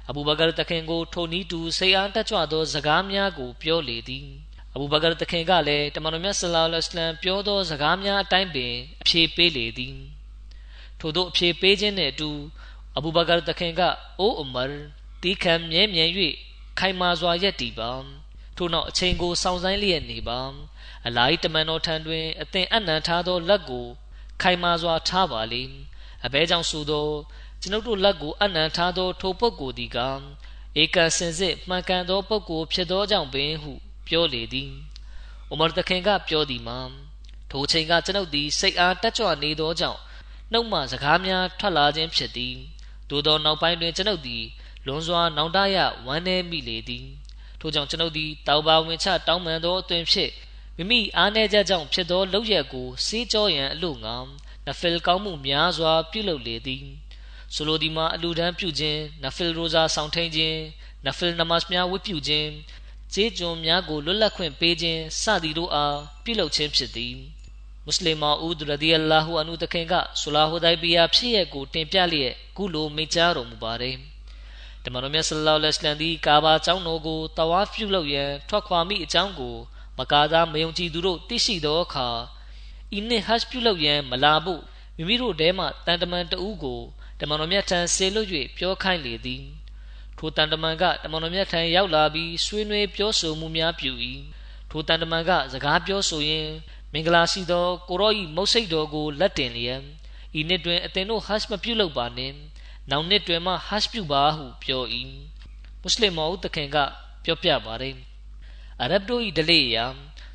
အဘူဘကာတခင်ကိုထိုနီးတူစိတ်အားတက်ကြွသောစကားများကိုပြောလေသည် အဘူဘကာတခင်ကလည်းတမန်တော်မြတ်ဆလောလ္လဟ်အလိုင်းပြောသောစကားများအတိုင်းပင်အဖြေပေးလေသည်ထို့သောအဖြေပေးခြင်းနှင့်အတူအဘူဘကာတခင်ကအိုးအမရတီးခံမြဲမြံ၍ခိုင်မာစွာရက်တည်ပါထို့နောက်အချိန်ကိုစောင့်ဆိုင်းလျက်နေပါအလာဤတမန်တော်ထံတွင်အသင်အနံထားသောလက်ကိုခိုင်မာစွာထားပါလိအဘဲကြောင့်ဆိုသောကျွန်ုပ်တို့လက်ကိုအနံထားသောထိုပုဂ္ဂိုလ်သည်ကဧကစင်စစ်မှန်ကန်သောပုဂ္ဂိုလ်ဖြစ်သောကြောင့်ပင်ဟု ပြောလေသည်ဥမာတခင်ကပြောသည်မှာထိုချိန်ကကျွန်ုပ်သည်စိတ်အားတက်ကြွနေသောကြောင့်နှုတ်မှစကားများထွက်လာခြင်းဖြစ်သည်သို့သောနောက်ပိုင်းတွင်ကျွန်ုပ်သည်လွန်စွာနောင်တရဝမ်းနည်းမိလေသည်ထို့ကြောင့်ကျွန်ုပ်သည်တောက်ပါဝင်ချတောင်းပန်သောအသွင်ဖြင့်မိမိအားနည်းချက်ကြောင့်ဖြစ်သောလောက်ရက်ကိုစေးကြောရန်အလို့ငောင်းနဖီလ်ကောင်းမှုများစွာပြုလုပ်လေသည်ဆိုလိုဒီမှာအလူဒန်းပြုခြင်းနဖီလ်ရိုဇာဆောင်ထိန်ခြင်းနဖီလ်နမတ်များဝတ်ပြုခြင်း ကျေးကျွန်များကိုလွတ်လပ်ခွင့်ပေးခြင်းစသည်တို့အားပြုလုပ်ခြင်းဖြစ်သည်မွတ်စလင်မာဦးဒရဒီအလာဟူအနုတခင်ကဆူလာဟူဒိုင်ဘီယာဖြစ်ရက်ကိုတင်ပြလျက်ကုလိုမိန့်ကြားတော်မူပါတယ်တမန်တော်မြတ်ဆလ္လာလဟ်အလိုင်းဒီကာဘာကျောင်းတော်ကိုတဝါပြုလုပ်ရန်ထွက်ခွာမိအကြောင်းကိုမကားသားမယုံကြည်သူတို့သိရှိသောအခါဤနှစ်ဟတ်ပြုလုပ်ရန်မလာဖို့မိမိတို့ထဲမှတန်တမန်တဦးကိုတမန်တော်မြတ်ထံဆေလွတ်၍ပြောခိုင်းလေသည် ထိုတန်တမန်ကတမန်တော်မြတ်ထံရောက်လာပြီးဆွေးနွေးပြောဆိုမှုများပြု၏ထိုတန်တမန်ကစကားပြောဆိုရင်းမင်္ဂလာရှိသောကိုရောဤမုတ်စိတ်တော်ကိုလက်တင်လျက်ဤနှစ်တွင်အသင်တို့ဟတ်မပြုလုပ်ပါနှင့်နောက်နှစ်တွင်မှဟတ်ပြုပါဟုပြော၏မွတ်စလင်မောဦးတခင်ကပြောပြပါတယ်အရဗ်တို့၏ဒလေရာ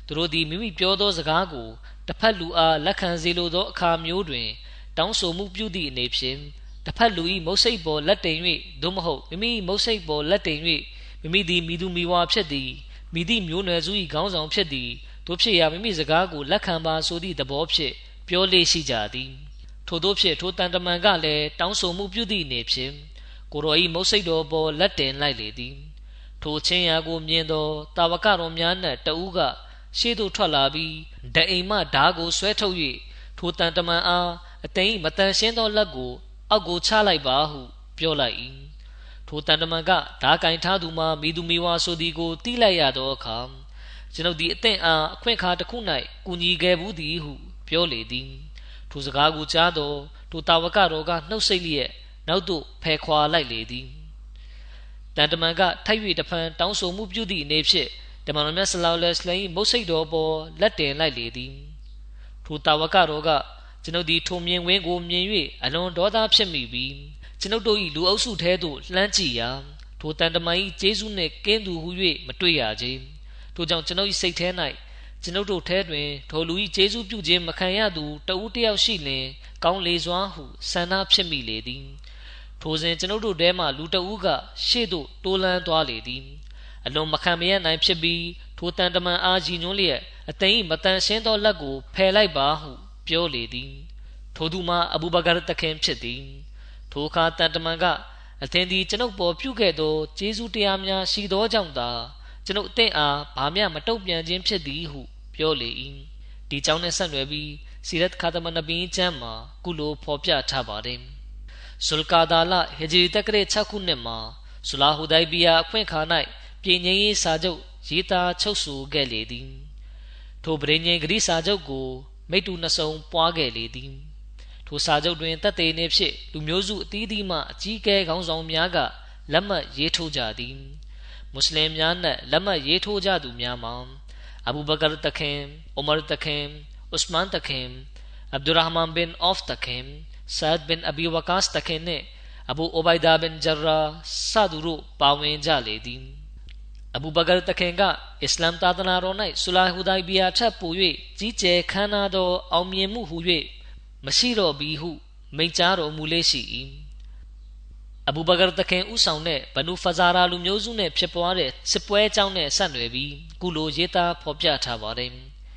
သူတို့သည်မိမိပြောသောစကားကိုတစ်ဖက်လူအားလက်ခံစေလိုသောအခါမျိုးတွင် တောင်းဆိုမှုပြုသည့်အနေဖြင့် တစ်ဖက်လူ၏မုတ်စိတ်ပေါ်လက်တင်၍သို့မဟုတ်မိမိမုတ်စိတ်ပေါ်လက်တင်၍မိမိသည်မိသူမိဝါဖြစ်သည်မိသည့်မျိုးနွယ်စု၏ခေါင်းဆောင်ဖြစ်သည်တို့ဖြစ်ရာမိမိစကားကိုလက်ခံပါဆိုသည့်သဘောဖြင့်ပြောလေရှိကြသည်ထို့သောဖြင့်ထိုတန်တမန်ကလည်းတောင်းဆိုမှုပြုသည့်အနေဖြင့်ကိုရောဤမုတ်စိတ်တော်ပေါ်လက်တင်လိုက်လေသည်ထိုချင်းရာကိုမြင်သောတာဝကတော်များနှင့်တဦးကရှေ့သို့ထွက်လာပြီးဒအိမ်မှဓာကိုဆွဲထုတ်၍ထိုတန်တမန်အားအသိမတန်ရှင်းသောလက်ကို အောက်ကိုချလိုက်ပါဟုပြောလိုက်၏ထိုတန်တမန်ကဓာကင်ထားသူမှမိသူမိဝါဆိုသည်ကိုတီးလိုက်ရသောအခါကျွန်ုပ်ဒီအသင့်အားအခွင့်အခါတစ်ခု၌ကူညီခဲ့ဘူးသည်ဟုပြောလေသည်ထိုစကားကိုကြားသောထိုတာဝကတော်ကနှုတ်ဆက်လျက်နောက်သို့ဖယ်ခွာလိုက်လေသည်တန်တမန်ကထိုက်၍တဖန်တောင်းဆိုမှုပြုသည့်အနေဖြင့်တမန်တော်မြတ်ဆလောလ္လဟ်အလိုင်းမုတ်စိတ်တော်ပေါ်လက်တင်လိုက်လေသည်ထိုတာဝကတော်က ကျွန်ုပ်ဒီထုံမြင်ဝင်းကိုမြင်၍အလွန်ဒေါသဖြစ်မိပြီးကျွန်ုပ်တို့၏လူအုပ်စုထဲသို့လှမ်းကြည့်ရာထိုတန်တမန်၏ဂျေစုနှင့်ကင်းသူဟု၍မတွေ့ရကြထိုကြောင့်ကျွန်ုပ်၏စိတ်ထဲ၌ကျွန်ုပ်တို့ထဲတွင်ထိုလူ၏ဂျေစုပြုခြင်းမခံရသူတဦးတယောက်ရှိလင်ကောင်းလေစွာဟုဆန္ဒဖြစ်မိလေသည်ထိုစဉ်ကျွန်ုပ်တို့ထဲမှလူတဦးကရှေ့သို့တိုးလန်းသွားလေသည်အလွန်မခံမရနိုင်ဖြစ်ပြီးထိုတန်တမန်အားကြီးညွှန်းလျက်အသိမတန်ရှင်းသောလက်ကိုဖယ်လိုက်ပါဟု ပြောလေသည် ထိုသူမှာအဘူဘကာတခင်ဖြစ်သည် ထိုအခါတန်တမန်ကအသင်သည်ကျွန်ုပ်ပေါ်ပြုခဲ့သောကျေးဇူးတရားများရှိသောကြောင့်သာကျွန်ုပ်အသင်အားဘာမျှမတုံ့ပြန်ခြင်းဖြစ်သည်ဟုပြောလေ၏ဒီကြောင့်နဲ့ဆက်နွယ်ပြီးစီရတ်ခါသမနဘီကျမ်းမှာကုလိုဖော်ပြထားပါတယ်ဇုလ်ကာဒါလဟဂျရီတက္ကရာ6ခုနှစ်မှာဆူလာဟူဒိုင်ဘီယာအခွင့်ခါ၌ပြည်ငြိမ်းရေးစာချုပ်ရေးသားချုပ်ဆိုခဲ့လေသည်ထိုပရိညင်ဂရိစာချုပ်ကို မိတူနှစုံပွားခဲ့လေသည်ထိုစာချုပ်တွင်တပ်သေးနေဖြင့်လူမျိုးစုအသီးသီးမှအကြီးအကဲခေါင်းဆောင်များကလက်မှတ်ရေးထိုးကြသည်မွတ်စလင်များနှင့်လက်မှတ်ရေးထိုးကြသူများမှာအဘူဘကာတခင်အိုမာတခင်ဥစမန်တခင်အဗ်ဒူရဟ်မန်ဘင်အော့ဖ်တခင်ဆာဒ်ဘင်အဘီဝကာစ်တခင်နှင့်အဘူအိုဘိုင်ဒါဘင်ဂျရာစသူတို့ပါဝင်ကြလေသည် အဘူဘကာတခင်ကအစ္စလမ်သာသနာတော်၌ဆူလာဟူဒိုင်ဘီယာထပ်ပို၍ကြီးကျယ်ခမ်းနားသောအောင်မြင်မှုဟု၍မရှိတော့ပြီဟုမိန့်ကြားတော်မူလေရှိ၏အဘူဘကာတခင်ဥဆောင်တဲ့ဘနူဖဇာရာလူမျိုးစုနဲ့ဖြစ်ပွားတဲ့စစ်ပွဲအကြောင်းနဲ့ဆက်နွယ်ပြီးကုလိုရေးသားဖော်ပြထားပါတယ်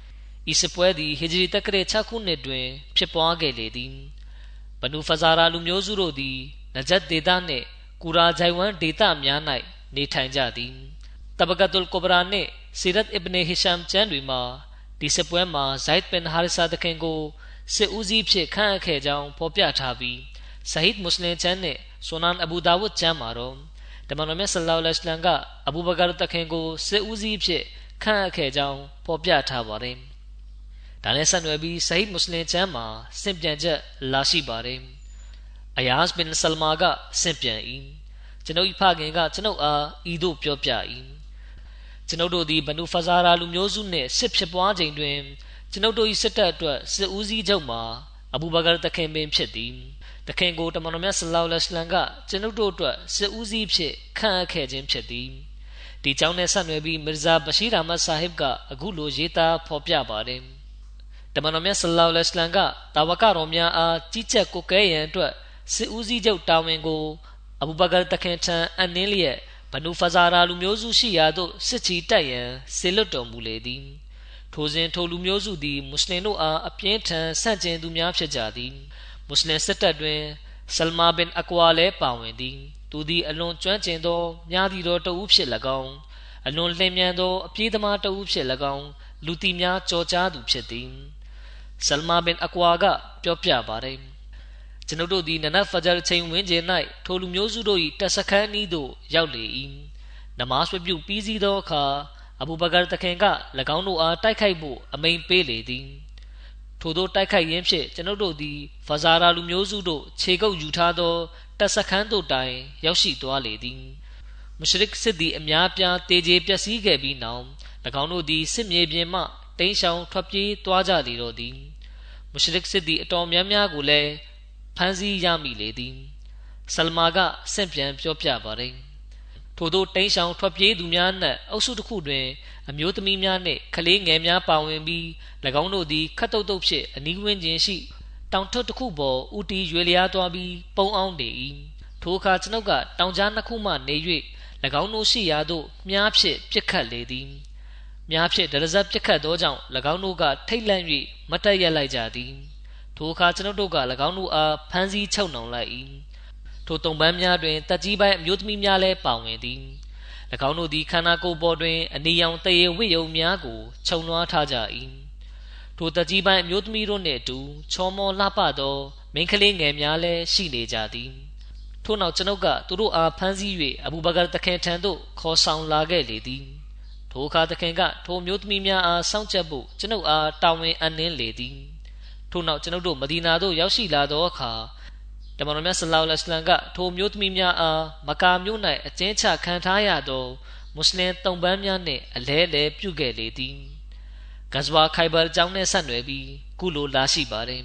။ဤစစ်ပွဲသည်ဟီဂျရီတက္ကရာ6ခုနှစ်တွင် ဖြစ်ပွားခဲ့လေသည်။ဘနူဖဇာရာလူမျိုးစုတို့သည်နဂျတ်ဒေသနှင့်ကူရာဂျိုင်ဝမ်ဒေသများ၌နေထိုင်ကြသည်။ တဘကတ်ုလ်ကိုဘရာနှင့်စီရတ်အစ်ဘနေဟီရှမ်ကျမ်းတွေမှာဒီစစ်ပွဲမှာဇိုက်ဘင်ဟာရဆာတခင်ကိုစစ်ဦးစီးဖြစ်ခန့်အပ်ခဲ့ကြောင်းဖော်ပြထားပြီးဆဟိဒ်မွတ်စလင်ချမ်းနဲ့ဆိုနန်အဘူဒါဝုဒ်ချမ်းမှာတော့တမန်တော်မြတ်ဆလ္လာလဟ်အလัยဟ်ကအဘူဘကာတခင်ကိုစစ်ဦးစီးဖြစ်ခန့်အပ်ခဲ့ကြောင်းဖော်ပြထားပါတယ်။ဒါနဲ့ဆက်နွယ်ပြီးဆဟိဒ်မွတ်စလင်ချမ်းမှာစင်ပြန်ချက်လာရှိပါတယ်။အယားဘင်ဆလမာကစင်ပြန်၏ကျွန်ုပ်ဖခင်ကကျွန်ုပ်အားဤသို့ပြောပြ၏ ကျွန်ုပ်တို့သည်ဘနူဖဇာရာလူမျိုးစုနှင့်စစ်ဖြစ်ပွားချိန်တွင်ကျွန်ုပ်တို့၏စစ်တပ်အတွက်စစ်ဦးစီးချုပ်မှာအဘူဘကာတခင်ပင်ဖြစ်သည်တခင်ကိုတမန်တော်မြတ်ဆလောလ္လဟ်အလိုင်းကကျွန်ုပ်တို့အတွက်စစ်ဦးစီးဖြစ်ခန့်အပ်ခဲ့ခြင်းဖြစ်သည်ဒီကြောင့်နဲ့ဆက်နွယ်ပြီးမီဇာဘရှိရာမတ်ဆာဟစ်ကအခုလိုရေးသားဖော်ပြပါတယ်တမန်တော်မြတ်ဆလောလ္လဟ်အလိုင်းကတာဝကတော်များအားကြီးကြပ်ကိုကဲရန်အတွက်စစ်ဦးစီးချုပ်တာဝန်ကိုအဘူဘကာတခင်ထံအနှင်းလျက် ဘနူဖဇာရာလူမျိုးစုရှိရာသို့စစ်ချီတက်ရန်ဆေလွတ်တော်မူလေသည်ထိုစဉ်ထိုလူမျိုးစုသည်မွတ်စလင်တို့အားအပြင်းထန်ဆန့်ကျင်သူများဖြစ်ကြသည်မွတ်စလင်စစ်တပ်တွင်ဆလမာဘင်အကွာလည်းပါဝင်သည်သူသည်အလွန်ကျွမ်းကျင်သောမြားသည့်သောတဦးဖြစ်၎င်းအလွန်လျင်မြန်သောအပြေးသမားတဦးဖြစ်၎င်းလူတီများကြော်ကြားသူဖြစ်သည်ဆလမာဘင်အကွာကပြောပြပါတယ် ကျွန်ုပ်တို့သည်နနတ်ဖဂျာချိန်ဝင်းကျင်၌ထိုလူမျိုးစုတို့၏တပ်စခန်းဤသို့ရောက်လေ၏နမတ်ဝပြုပြီးစီးသောအခါအဘူဘကာတခင်က၎င်းတို့အားတိုက်ခိုက်ဖို့အမိန်ပေးလေသည်ထို့သောတိုက်ခိုက်ရင်းဖြင့်ကျွန်ုပ်တို့သည်ဖဇာရာလူမျိုးစုတို့ခြေကုပ်ယူထားသောတပ်စခန်းတို့တိုင်ရောက်ရှိသွားလေသည်မရှရစ်စစ်သည်အများပြားတေကျေပျက်စီးခဲ့ပြီးနောက်၎င်းတို့သည်စစ်မြေပြင်မှတိမ်းရှောင်ထွက်ပြေးသွားကြလေတော့သည်မရှရစ်စစ်သည်အတော်များများကိုလည်း ဖမ်းဆီးရမိလေသည်ဆလမာကဆင့်ပြန်ပြောပြပါတယ်ထို့သောတိမ်းရှောင်ထွက်ပြေးသူများနှင့်အုပ်စုတစ်ခုတွင်အမျိုးသမီးများနှင့်ကလေးငယ်များပါဝင်ပြီး၎င်းတို့သည်ခတ်တုတ်တုတ်ဖြင့်အနီးဝန်းကျင်ရှိတောင်ထွတ်တစ်ခုပေါ်ဦးတီရွေလျားသွားပြီးပုံအောင်နေ၏ထိုအခါကျွန်ုပ်ကတောင်ကြားနှစ်ခုမှနေ၍၎င်းတို့ရှိရာသို့မြားဖြင့်ပြစ်ခတ်လေသည်မြားဖြင့်ဒရဇတ်ပြစ်ခတ်သောကြောင့်၎င်းတို့ကထိတ်လန့်၍မတ်တက်ရက်လိုက်ကြသည် ထိုအခါကျွန်ုပ်တို့က၎င်းတို့အားဖမ်းဆီးချုပ်နှောင်လိုက်၏ထိုတုံပန်းများတွင်တက်ကြီးပိုင်းအမျိုးသမီးများလည်းပါဝင်သည်၎င်းတို့သည်ခန္ဓာကိုယ်ပေါ်တွင်အနီရောင်တရေဝိယုံများကိုခြုံလွှားထားကြ၏ထိုတက်ကြီးပိုင်းအမျိုးသမီးတို့နှင့်အတူချောမောလှပသောမိန်းကလေးငယ်များလည်းရှိနေကြသည်ထို့နောက်ကျွန်ုပ်ကသူတို့အားဖမ်းဆီး၍အဘူဘကာတခင်ထံသို့ခေါ်ဆောင်လာခဲ့လေသည်ထိုအခါတခင်ကထိုမျိုးသမီးများအားစောင့်ကြပ်ဖို့ကျွန်ုပ်အားတာဝန်အနှင်းလေသည် ထို့နောက်ကျွန်ုပ်တို့မဒီနာသို့ရောက်ရှိလာသောအခါတမန်တော်မြတ်ဆလောလ္လဟ်အလัยဟ်ကထိုမျိုးသမီးများအားမကာမြို့၌အကျဉ်းချခံထားရသောမွတ်စလင်တုံပန်းများနှင့်အလဲလဲပြုခဲ့လေသည်ဂဇဝါခိုင်ဘာကျောင်းနှင့်ဆက်နွယ်ပြီးကုလိုလာရှိပါတယ်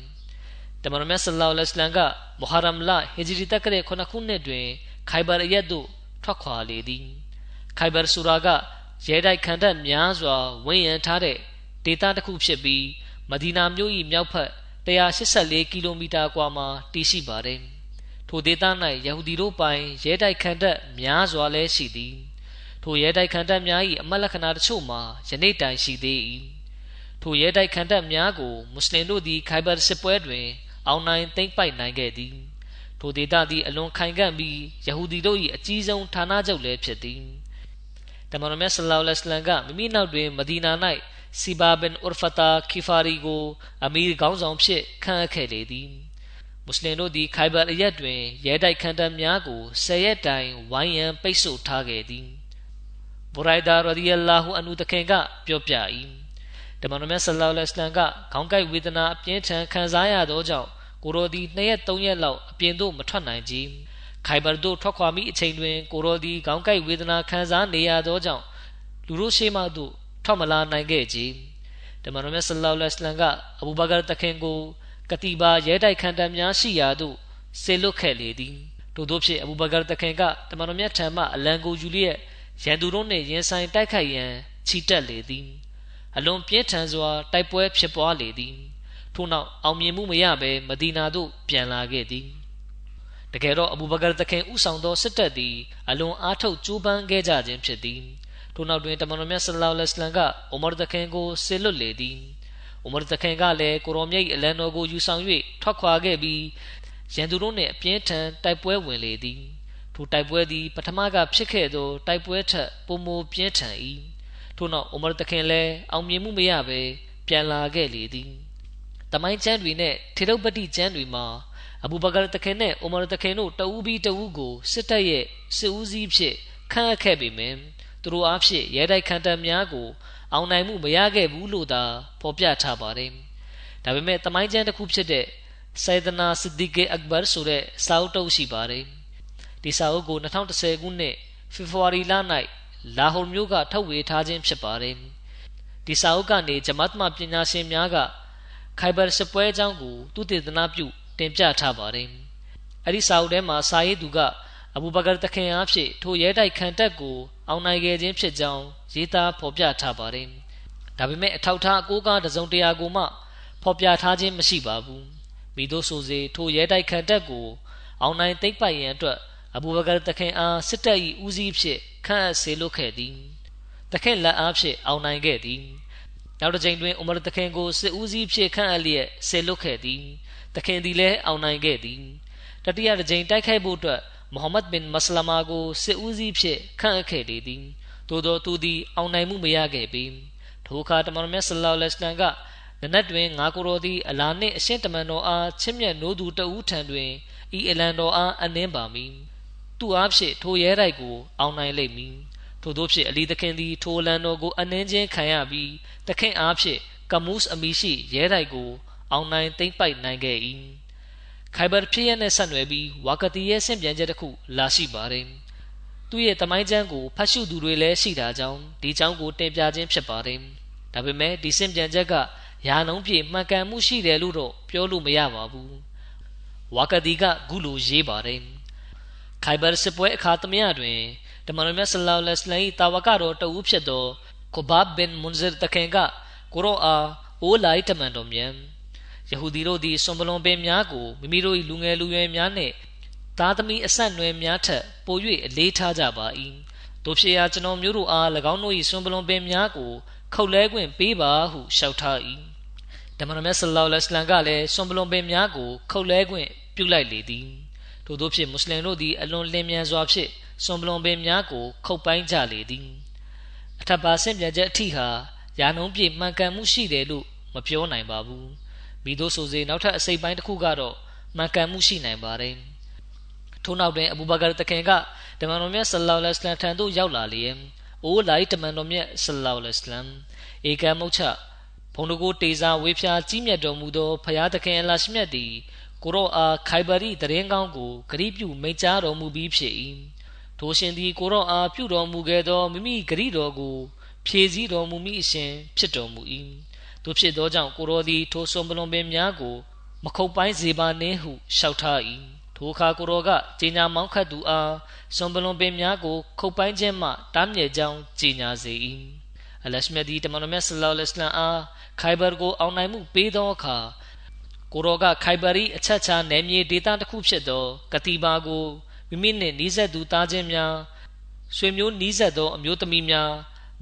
တမန်တော်မြတ်ဆလောလ္လဟ်အလัยဟ်ကမုဟာရမ်လဟီဂျရီတက္ကရဲ့ခုနှစ်ခုနှစ်တွင် ခိုင်ဘာအရက်သို့ထွက်ခွာလေသည်ခိုင်ဘာဆူရာကရဲတိုက်ခံတပ်များစွာဝန်းရံထားတဲ့ဒေသတစ်ခုဖြစ်ပြီးမဒီနာမြို့၏မြောက်ဘက် 184ကီလိုမီတာကွာမှာတည်ရှိပါတယ်။ထိုဒေသ၌ယဟူဒီတို့ပိုင်ရဲတိုက်ခံတပ်များစွာလည်းရှိသည်။ထိုရဲတိုက်ခံတပ်များ၏အမတ်လက္ခဏာတချို့မှာယနေ့တိုင်ရှိသေး၏။ထိုရဲတိုက်ခံတပ်များကိုမွတ်စလင်တို့သည်ခိုင်ဘာစစ်ပွဲတွင် အောင်နိုင်သိမ်းပိုက်နိုင်ခဲ့သည်။ထိုဒေသသည်အလွန်ခိုင်ခံ့ပြီးယဟူဒီတို့၏အကြီးဆုံးဌာနချုပ်လည်းဖြစ်သည်။တမန်တော်မြတ်ဆလောလ္လဟ်အလိုင်းကမိမိနောက်တွင်မဒီနာ၌ စီဘာဘင်ဥရဖတာခီဖာရီကိုအမီခေါင်းဆောင်ဖြစ်ခန့်အပ်ခဲ့လေသည်မွတ်စလင်တို့သည်ခိုင်ဘာအရက်တွင်ရဲတိုက်ခံတပ်များကိုဆယ်ရက်တိုင်ဝိုင်းရန်ပိတ်ဆို့ထားခဲ့သည်ဘူရိုက်ဒါရဒီယလာဟူအနုတခင်ကပြောပြ၏တမန်တော်မြတ်ဆလောလ္လဟ်အလัยဟ်ကခေါင်းကိုက်ဝေဒနာအပြင်းထန်ခံစားရသောကြောင့်ကိုရိုဒီ2ရက်3ရက်လောက်အပြင်သို့မထွက်နိုင်ကြခိုင်ဘာတို့ထွက်ခွာမိအချိန်တွင်ကိုရိုဒီခေါင်းကိုက်ဝေဒနာခံစားနေရသောကြောင့်လူတို့ရှေ့မှသို့ ထွက်မလာနိုင်ခဲ့ကြတမန်တော်မြတ်ဆလောလ္လဟ်အလัยဟ်ကအဘူဘကာတခင်ကိုကတိဘာရဲတိုက်ခံတပ်များရှိရာသို့ဆေလွတ်ခဲ့လေသည်ထို့သောဖြင့်အဘူဘကာတခင်ကတမန်တော်မြတ်ထံမှအလံကိုယူလျက်ရန်သူတို့နှင့်ရင်ဆိုင်တိုက်ခိုက်ရန်ခြိတက်လေသည်အလွန်ပြင်းထန်စွာတိုက်ပွဲဖြစ်ပွားလေသည်ထို့နောက်အောင်မြင်မှုမရဘဲမဒီနာသို့ပြန်လာခဲ့သည်တကယ်တော့အဘူဘကာတခင်ဥဆောင်သောစစ်တပ်သည်အလွန်အားထုတ်ကြိုးပမ်းခဲ့ကြခြင်းဖြစ်သည် ထို့နောက်တွင်တမန်တော်မြတ်ဆလ္လာလဟ်အလัยဟ်ကအိုမာတခင်ကိုဆေလွတ်လေသည်အိုမာတခင်ကလည်းကိုရောမြတ်အလံတော်ကိုယူဆောင်၍ထွက်ခွာခဲ့ပြီးရန်သူတို့နှင့်အပြင်းထန်တိုက်ပွဲဝင်လေသည်ထိုတိုက်ပွဲသည်ပထမကဖြစ်ခဲ့သောတိုက်ပွဲထက်ပိုမိုပြင်းထန်၏ထို့နောက်အိုမာတခင်လည်းအောင်မြင်မှုမရဘဲပြန်လာခဲ့လေသည်တမိုင်းကျမ်းတွေနဲ့ထေရုပ်ပတိကျမ်းတွေမှာအဘူဘကာတခင်နဲ့အိုမာတခင်တို့တဦးပြီးတဦးကိုစစ်တပ်ရဲ့စစ်ဦးစီးဖြစ်ခန့်အပ်ခဲ့ပေမယ့် သူတို့အားဖြင့်ရဲတိုက်ခံတပ်များကို အောင်နိုင်မှုမရခဲ့ဘူးလို့သာဖော်ပြထားပါတယ်။ဒါပေမဲ့တမိုင်းကျမ်းတစ်ခုဖြစ်တဲ့ဆိုဒနာစစ်ဒီကေအက်ဘာဆိုတဲ့စာအုပ်တုပ်ရှိပါတယ်။ဒီစာအုပ်ကို2010ခုနှစ်ဖေဖော်ဝါရီလ၌လာဟိုမြို့ကထုတ်ဝေထားခြင်းဖြစ်ပါတယ်။ဒီစာအုပ်ကနေဂျမတ်မှပညာရှင်များကခိုင်ဘာစပွဲအကြောင်းကိုသူတည်သနာပြုတင်ပြထားပါတယ်။အဲဒီစာအုပ်ထဲမှာစာရေးသူကအဘူဘကာတခင်အားဖြင့်ထိုရဲတိုက်ခံတပ်ကို အောင်နိုင်ခဲ့ခြင်းဖြစ်ကြောင်းရေးသားဖော်ပြထားပါတယ်။ဒါပေမဲ့အထောက်ထားအကိုးကားတစုံတရာကိုမှဖော်ပြထားခြင်းမရှိပါဘူး။မိတို့ဆိုစေထိုရဲတိုက်ခံတပ်ကိုအောင်နိုင်သိမ့်ပိုက်ရန်အတွက်အဘူဘကာတခင်အားစစ်တပ်၏ဦးစီးဖြစ်ခန့်အပ်စေလွှတ်ခဲ့သည်။တခင်လက်အားဖြင့်အောင်နိုင်ခဲ့သည်။နောက်တစ်ချိန်တွင်ဥမရတခင်ကိုစစ်ဦးစီးဖြစ်ခန့်အပ်လျက်စေလွှတ်ခဲ့သည်။တခင်သည်လည်းအောင်နိုင်ခဲ့သည်။တတိယတစ်ချိန်တိုက်ခိုက်ဖို့အတွက် မုဟမ္မဒ်ဘင်မစလမာကိုစစ်ဦးစီးဖြစ်ခန့်အပ်ခဲ့လေသည်သို့သောသူသည်အောင်နိုင်မှုမရခဲ့ပေထိုအခါတမန်တော်မြတ်ဆလောလ္လဟ်အလိုင်းကနနတ်တွင်ငါကိုယ်တော်သည်အလာနှင့်အရှင်တမန်တော်အားချစ်မြတ်နိုးသူတဦးထံတွင်ဤအလံတော်အားအနှင်းပါမည်သူအားဖြင့်ထိုရဲတိုက်ကိုအောင်နိုင်လိမ့်မည်ထို့သောဖြင့်အလီသခင်သည်ထိုလန်တော်ကိုအနှင်းချင်းခံရပြီးသခင်အားဖြင့်ကမုစ်အမီရှိရဲတိုက်ကိုအောင်နိုင်သိမ့်ပိုက်နိုင်ခဲ့၏ ခိုင်ဘာဖြစ်ရနဲ့ဆက်နွယ်ပြီးဝါကတီရဲ့ဆင့်ပြန်ချက်တစ်ခုလာရှိပါတယ်သူ့ရဲ့တမိုင်းကျမ်းကိုဖတ်ရှုသူတွေလည်းရှိတာကြောင့်ဒီကြောင်းကိုတင်ပြခြင်းဖြစ်ပါတယ်ဒါပေမဲ့ဒီစင်ပြန်ချက်ကယာနှုံးပြေမှန်ကန်မှုရှိတယ်လို့တော့ပြောလို့မရပါဘူးဝါကဒီကဂုလိုရေးပါတယ်ခိုင်ဘာစစ်ပွဲအခါသမယတွင်တမန်တော်မြတ်ဆလောလ္လဟ်အလိုင်းတာဝကတော်တဦးဖြစ်သောကိုဘာဘင်မွန်ဇာတခင်ကကိုရောအားအိုးလိုက်တမန်တော်မြတ် ယဟူဒီတို့သည်စွန်ပလွန်ပင်များကိုမိမိတို့၏လူငယ်လူရွယ်များနှင့်သားသမီးအဆက်နွယ်များထက်ပို၍အလေးထားကြပါ၏တို့ဖြစ်ရာကျွန်တော်မျိုးတို့အား၎င်းတို့၏စွန်ပလွန်ပင်များကိုခုတ်လဲခွင့်ပေးပါဟုလျှောက်ထား၏ဓမ္မတော်မြတ်ဆလောလ္လဟ်အလัยဟ်ကလည်းစွန်ပလွန်ပင်များကိုခုတ်လဲခွင့်ပြုလိုက်လေသည်ထို့သောဖြင့်မွတ်စလင်တို့သည်အလွန်လင်းမြန်စွာဖြင့်စွန်ပလွန်ပင်များကိုခုတ်ပိုင်းကြလေသည်အထက်ပါဆင့်ပြချက်အထိဟာယာနှုံးပြည့်မှန်ကန်မှုရှိတယ်လို့မပြောနိုင်ပါဘူး မိတို့ဆိုစေနောက်ထပ်အစိပ်ပိုင်းတစ်ခုကတော့မှန်ကန်မှုရှိနိုင်ပါတယ်ထို့နောက်တွင်အဘူဘကာတခင်ကတမန်တော်မြတ်ဆလ္လာလဟ်အလိုင်းထံသို့ရောက်လာလျင်အိုးလိုက်တမန်တော်မြတ်ဆလ္လာလဟ်အလိုင်းဧကမုတ်ချဘုံတကိုတေစာဝေဖျားကြီးမြတ်တော်မူသောဖရာသခင်အလရှမြတ်သည်ကိုရောအားခိုင်ဘရီတရင်ကောင်းကိုဂရိပြုမိန့်ကြားတော်မူပြီးဖြစ်၏ထိုရှင်သည်ကိုရောအားပြုတော်မူခဲ့သောမိမိဂရိတော်ကိုဖြည့်ဆည်းတော်မူမိအရှင်ဖြစ်တော်မူ၏ တို့ဖြစ်သောကြောင့်ကိုရောသည်ထိုစွန်ပလွန်ပင်များကို မခုတ်ပိုင်းစေပါနှင့်ဟုလျှောက်ထား၏ထိုအခါကိုရောကကြီးညာမောင်းခတ်သူအားစွန်ပလွန်ပင်များကို ခုတ်ပိုင်းခြင်းမှတားမြစ်ကြောင်းကြီးညာစေ၏အလရှမြဒီတမန်တော်မြတ်ဆလောလ္လဟ်အလိုင်းအားခိုင်ဘာကိုအောင်နိုင်မှုပေးသောအခါကိုရောကခိုင်ဘာရီအချက်ချာနယ်မြေဒေသတစ်ခုဖြစ်သောကတိဘာကိုမိမိနှင့်နီးစပ်သူသားချင်းများဆွေမျိုးနီးစပ်သောအမျိုးသမီးများ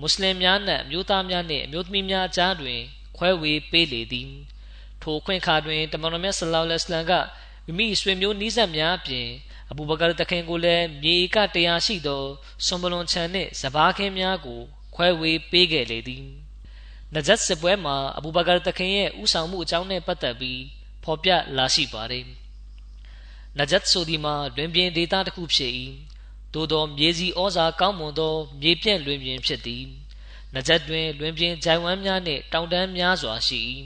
မွတ်စလင်များနှင့်အမျိုးသားများနှင့်အမျိုးသမီးများအကြားတွင် ခွဲဝေပေးလေသည်ထိုခွင့်ခါတွင်တမန်တော်မြတ်ဆလောလ္လဟ်အလိုင်းကမိမိဆွေမျိုးနီးစပ်များအပြင်အဘူဘကာတခင်ကိုလည်းမြေကတရားရှိသောဆွန်ဘလွန်ချန်နှင့်စဘာခင်းများကိုခွဲဝေပေးခဲ့လေသည်နဂျတ်စစ်ပွဲမှာအဘူဘကာတခင်ရဲ့ဥဆောင်မှုအကြောင်းနဲ့ပတ်သက်ပြီးဖော်ပြလာရှိပါတယ်နဂျတ်ဆိုဒီမှာလွင်ပြင်ဒေသတစ်ခုဖြစ်၏သို့သောမြေစီဩဇာကောင်းမွန်သောမြေပြန့်လွင်ပြင်ဖြစ်သည် နဂျတ်တွင်လွင်ပြင်ဂျိုင်ဝမ်များနှင့်တောင်တန်းများစွာရှိ၏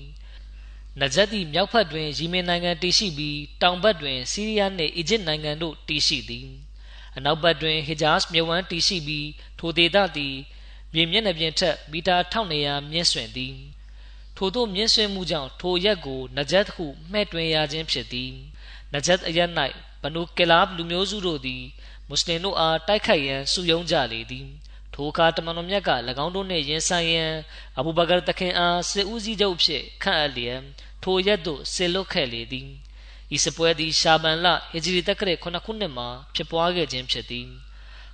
နဂျတ်သည်မြောက်ဘက်တွင်ယီမင်နိုင်ငံတည်ရှိပြီးတောင်ဘက်တွင်ဆီးရီးယားနှင့်အီဂျစ်နိုင်ငံတို့တည်ရှိသည်အနောက်ဘက်တွင်ဟီဂျာစ်မြဝန်းတည်ရှိပြီးထိုဒေသသည်မြေမျက်နှာပြင်ထက်မီတာ1200မြင့်ဆွင့်သည်ထို့သောမြင့်ဆွင့်မှုကြောင့်ထိုရက်ကိုနဂျတ်ဟုမှဲ့တွင်ရခြင်းဖြစ်သည်နဂျတ်အရက်၌ဘနူကလာဘ်လူမျိုးစုတို့သည်မွတ်စလင်တို့အားတိုက်ခိုက်ရန်စုယုံကြလေသည် ထိုအခါတမန်တော်မြတ်က၎င်းတို့နှင့်ရင်ဆိုင်ရန်အဘူဘကာတခင်အားစစ်ဦးစီးချုပ်ဖြစ်ခန့်အပ်လျက်ထိုရက်သို့ဆေလွတ်ခဲ့လေသည်ဤစပွဲသည်ရှာဘန်လဟီဂျရီတက္ကရာခုနှစ်ခုနှစ်မှာဖြစ်ပွားခဲ့ခြင်းဖြစ်သည်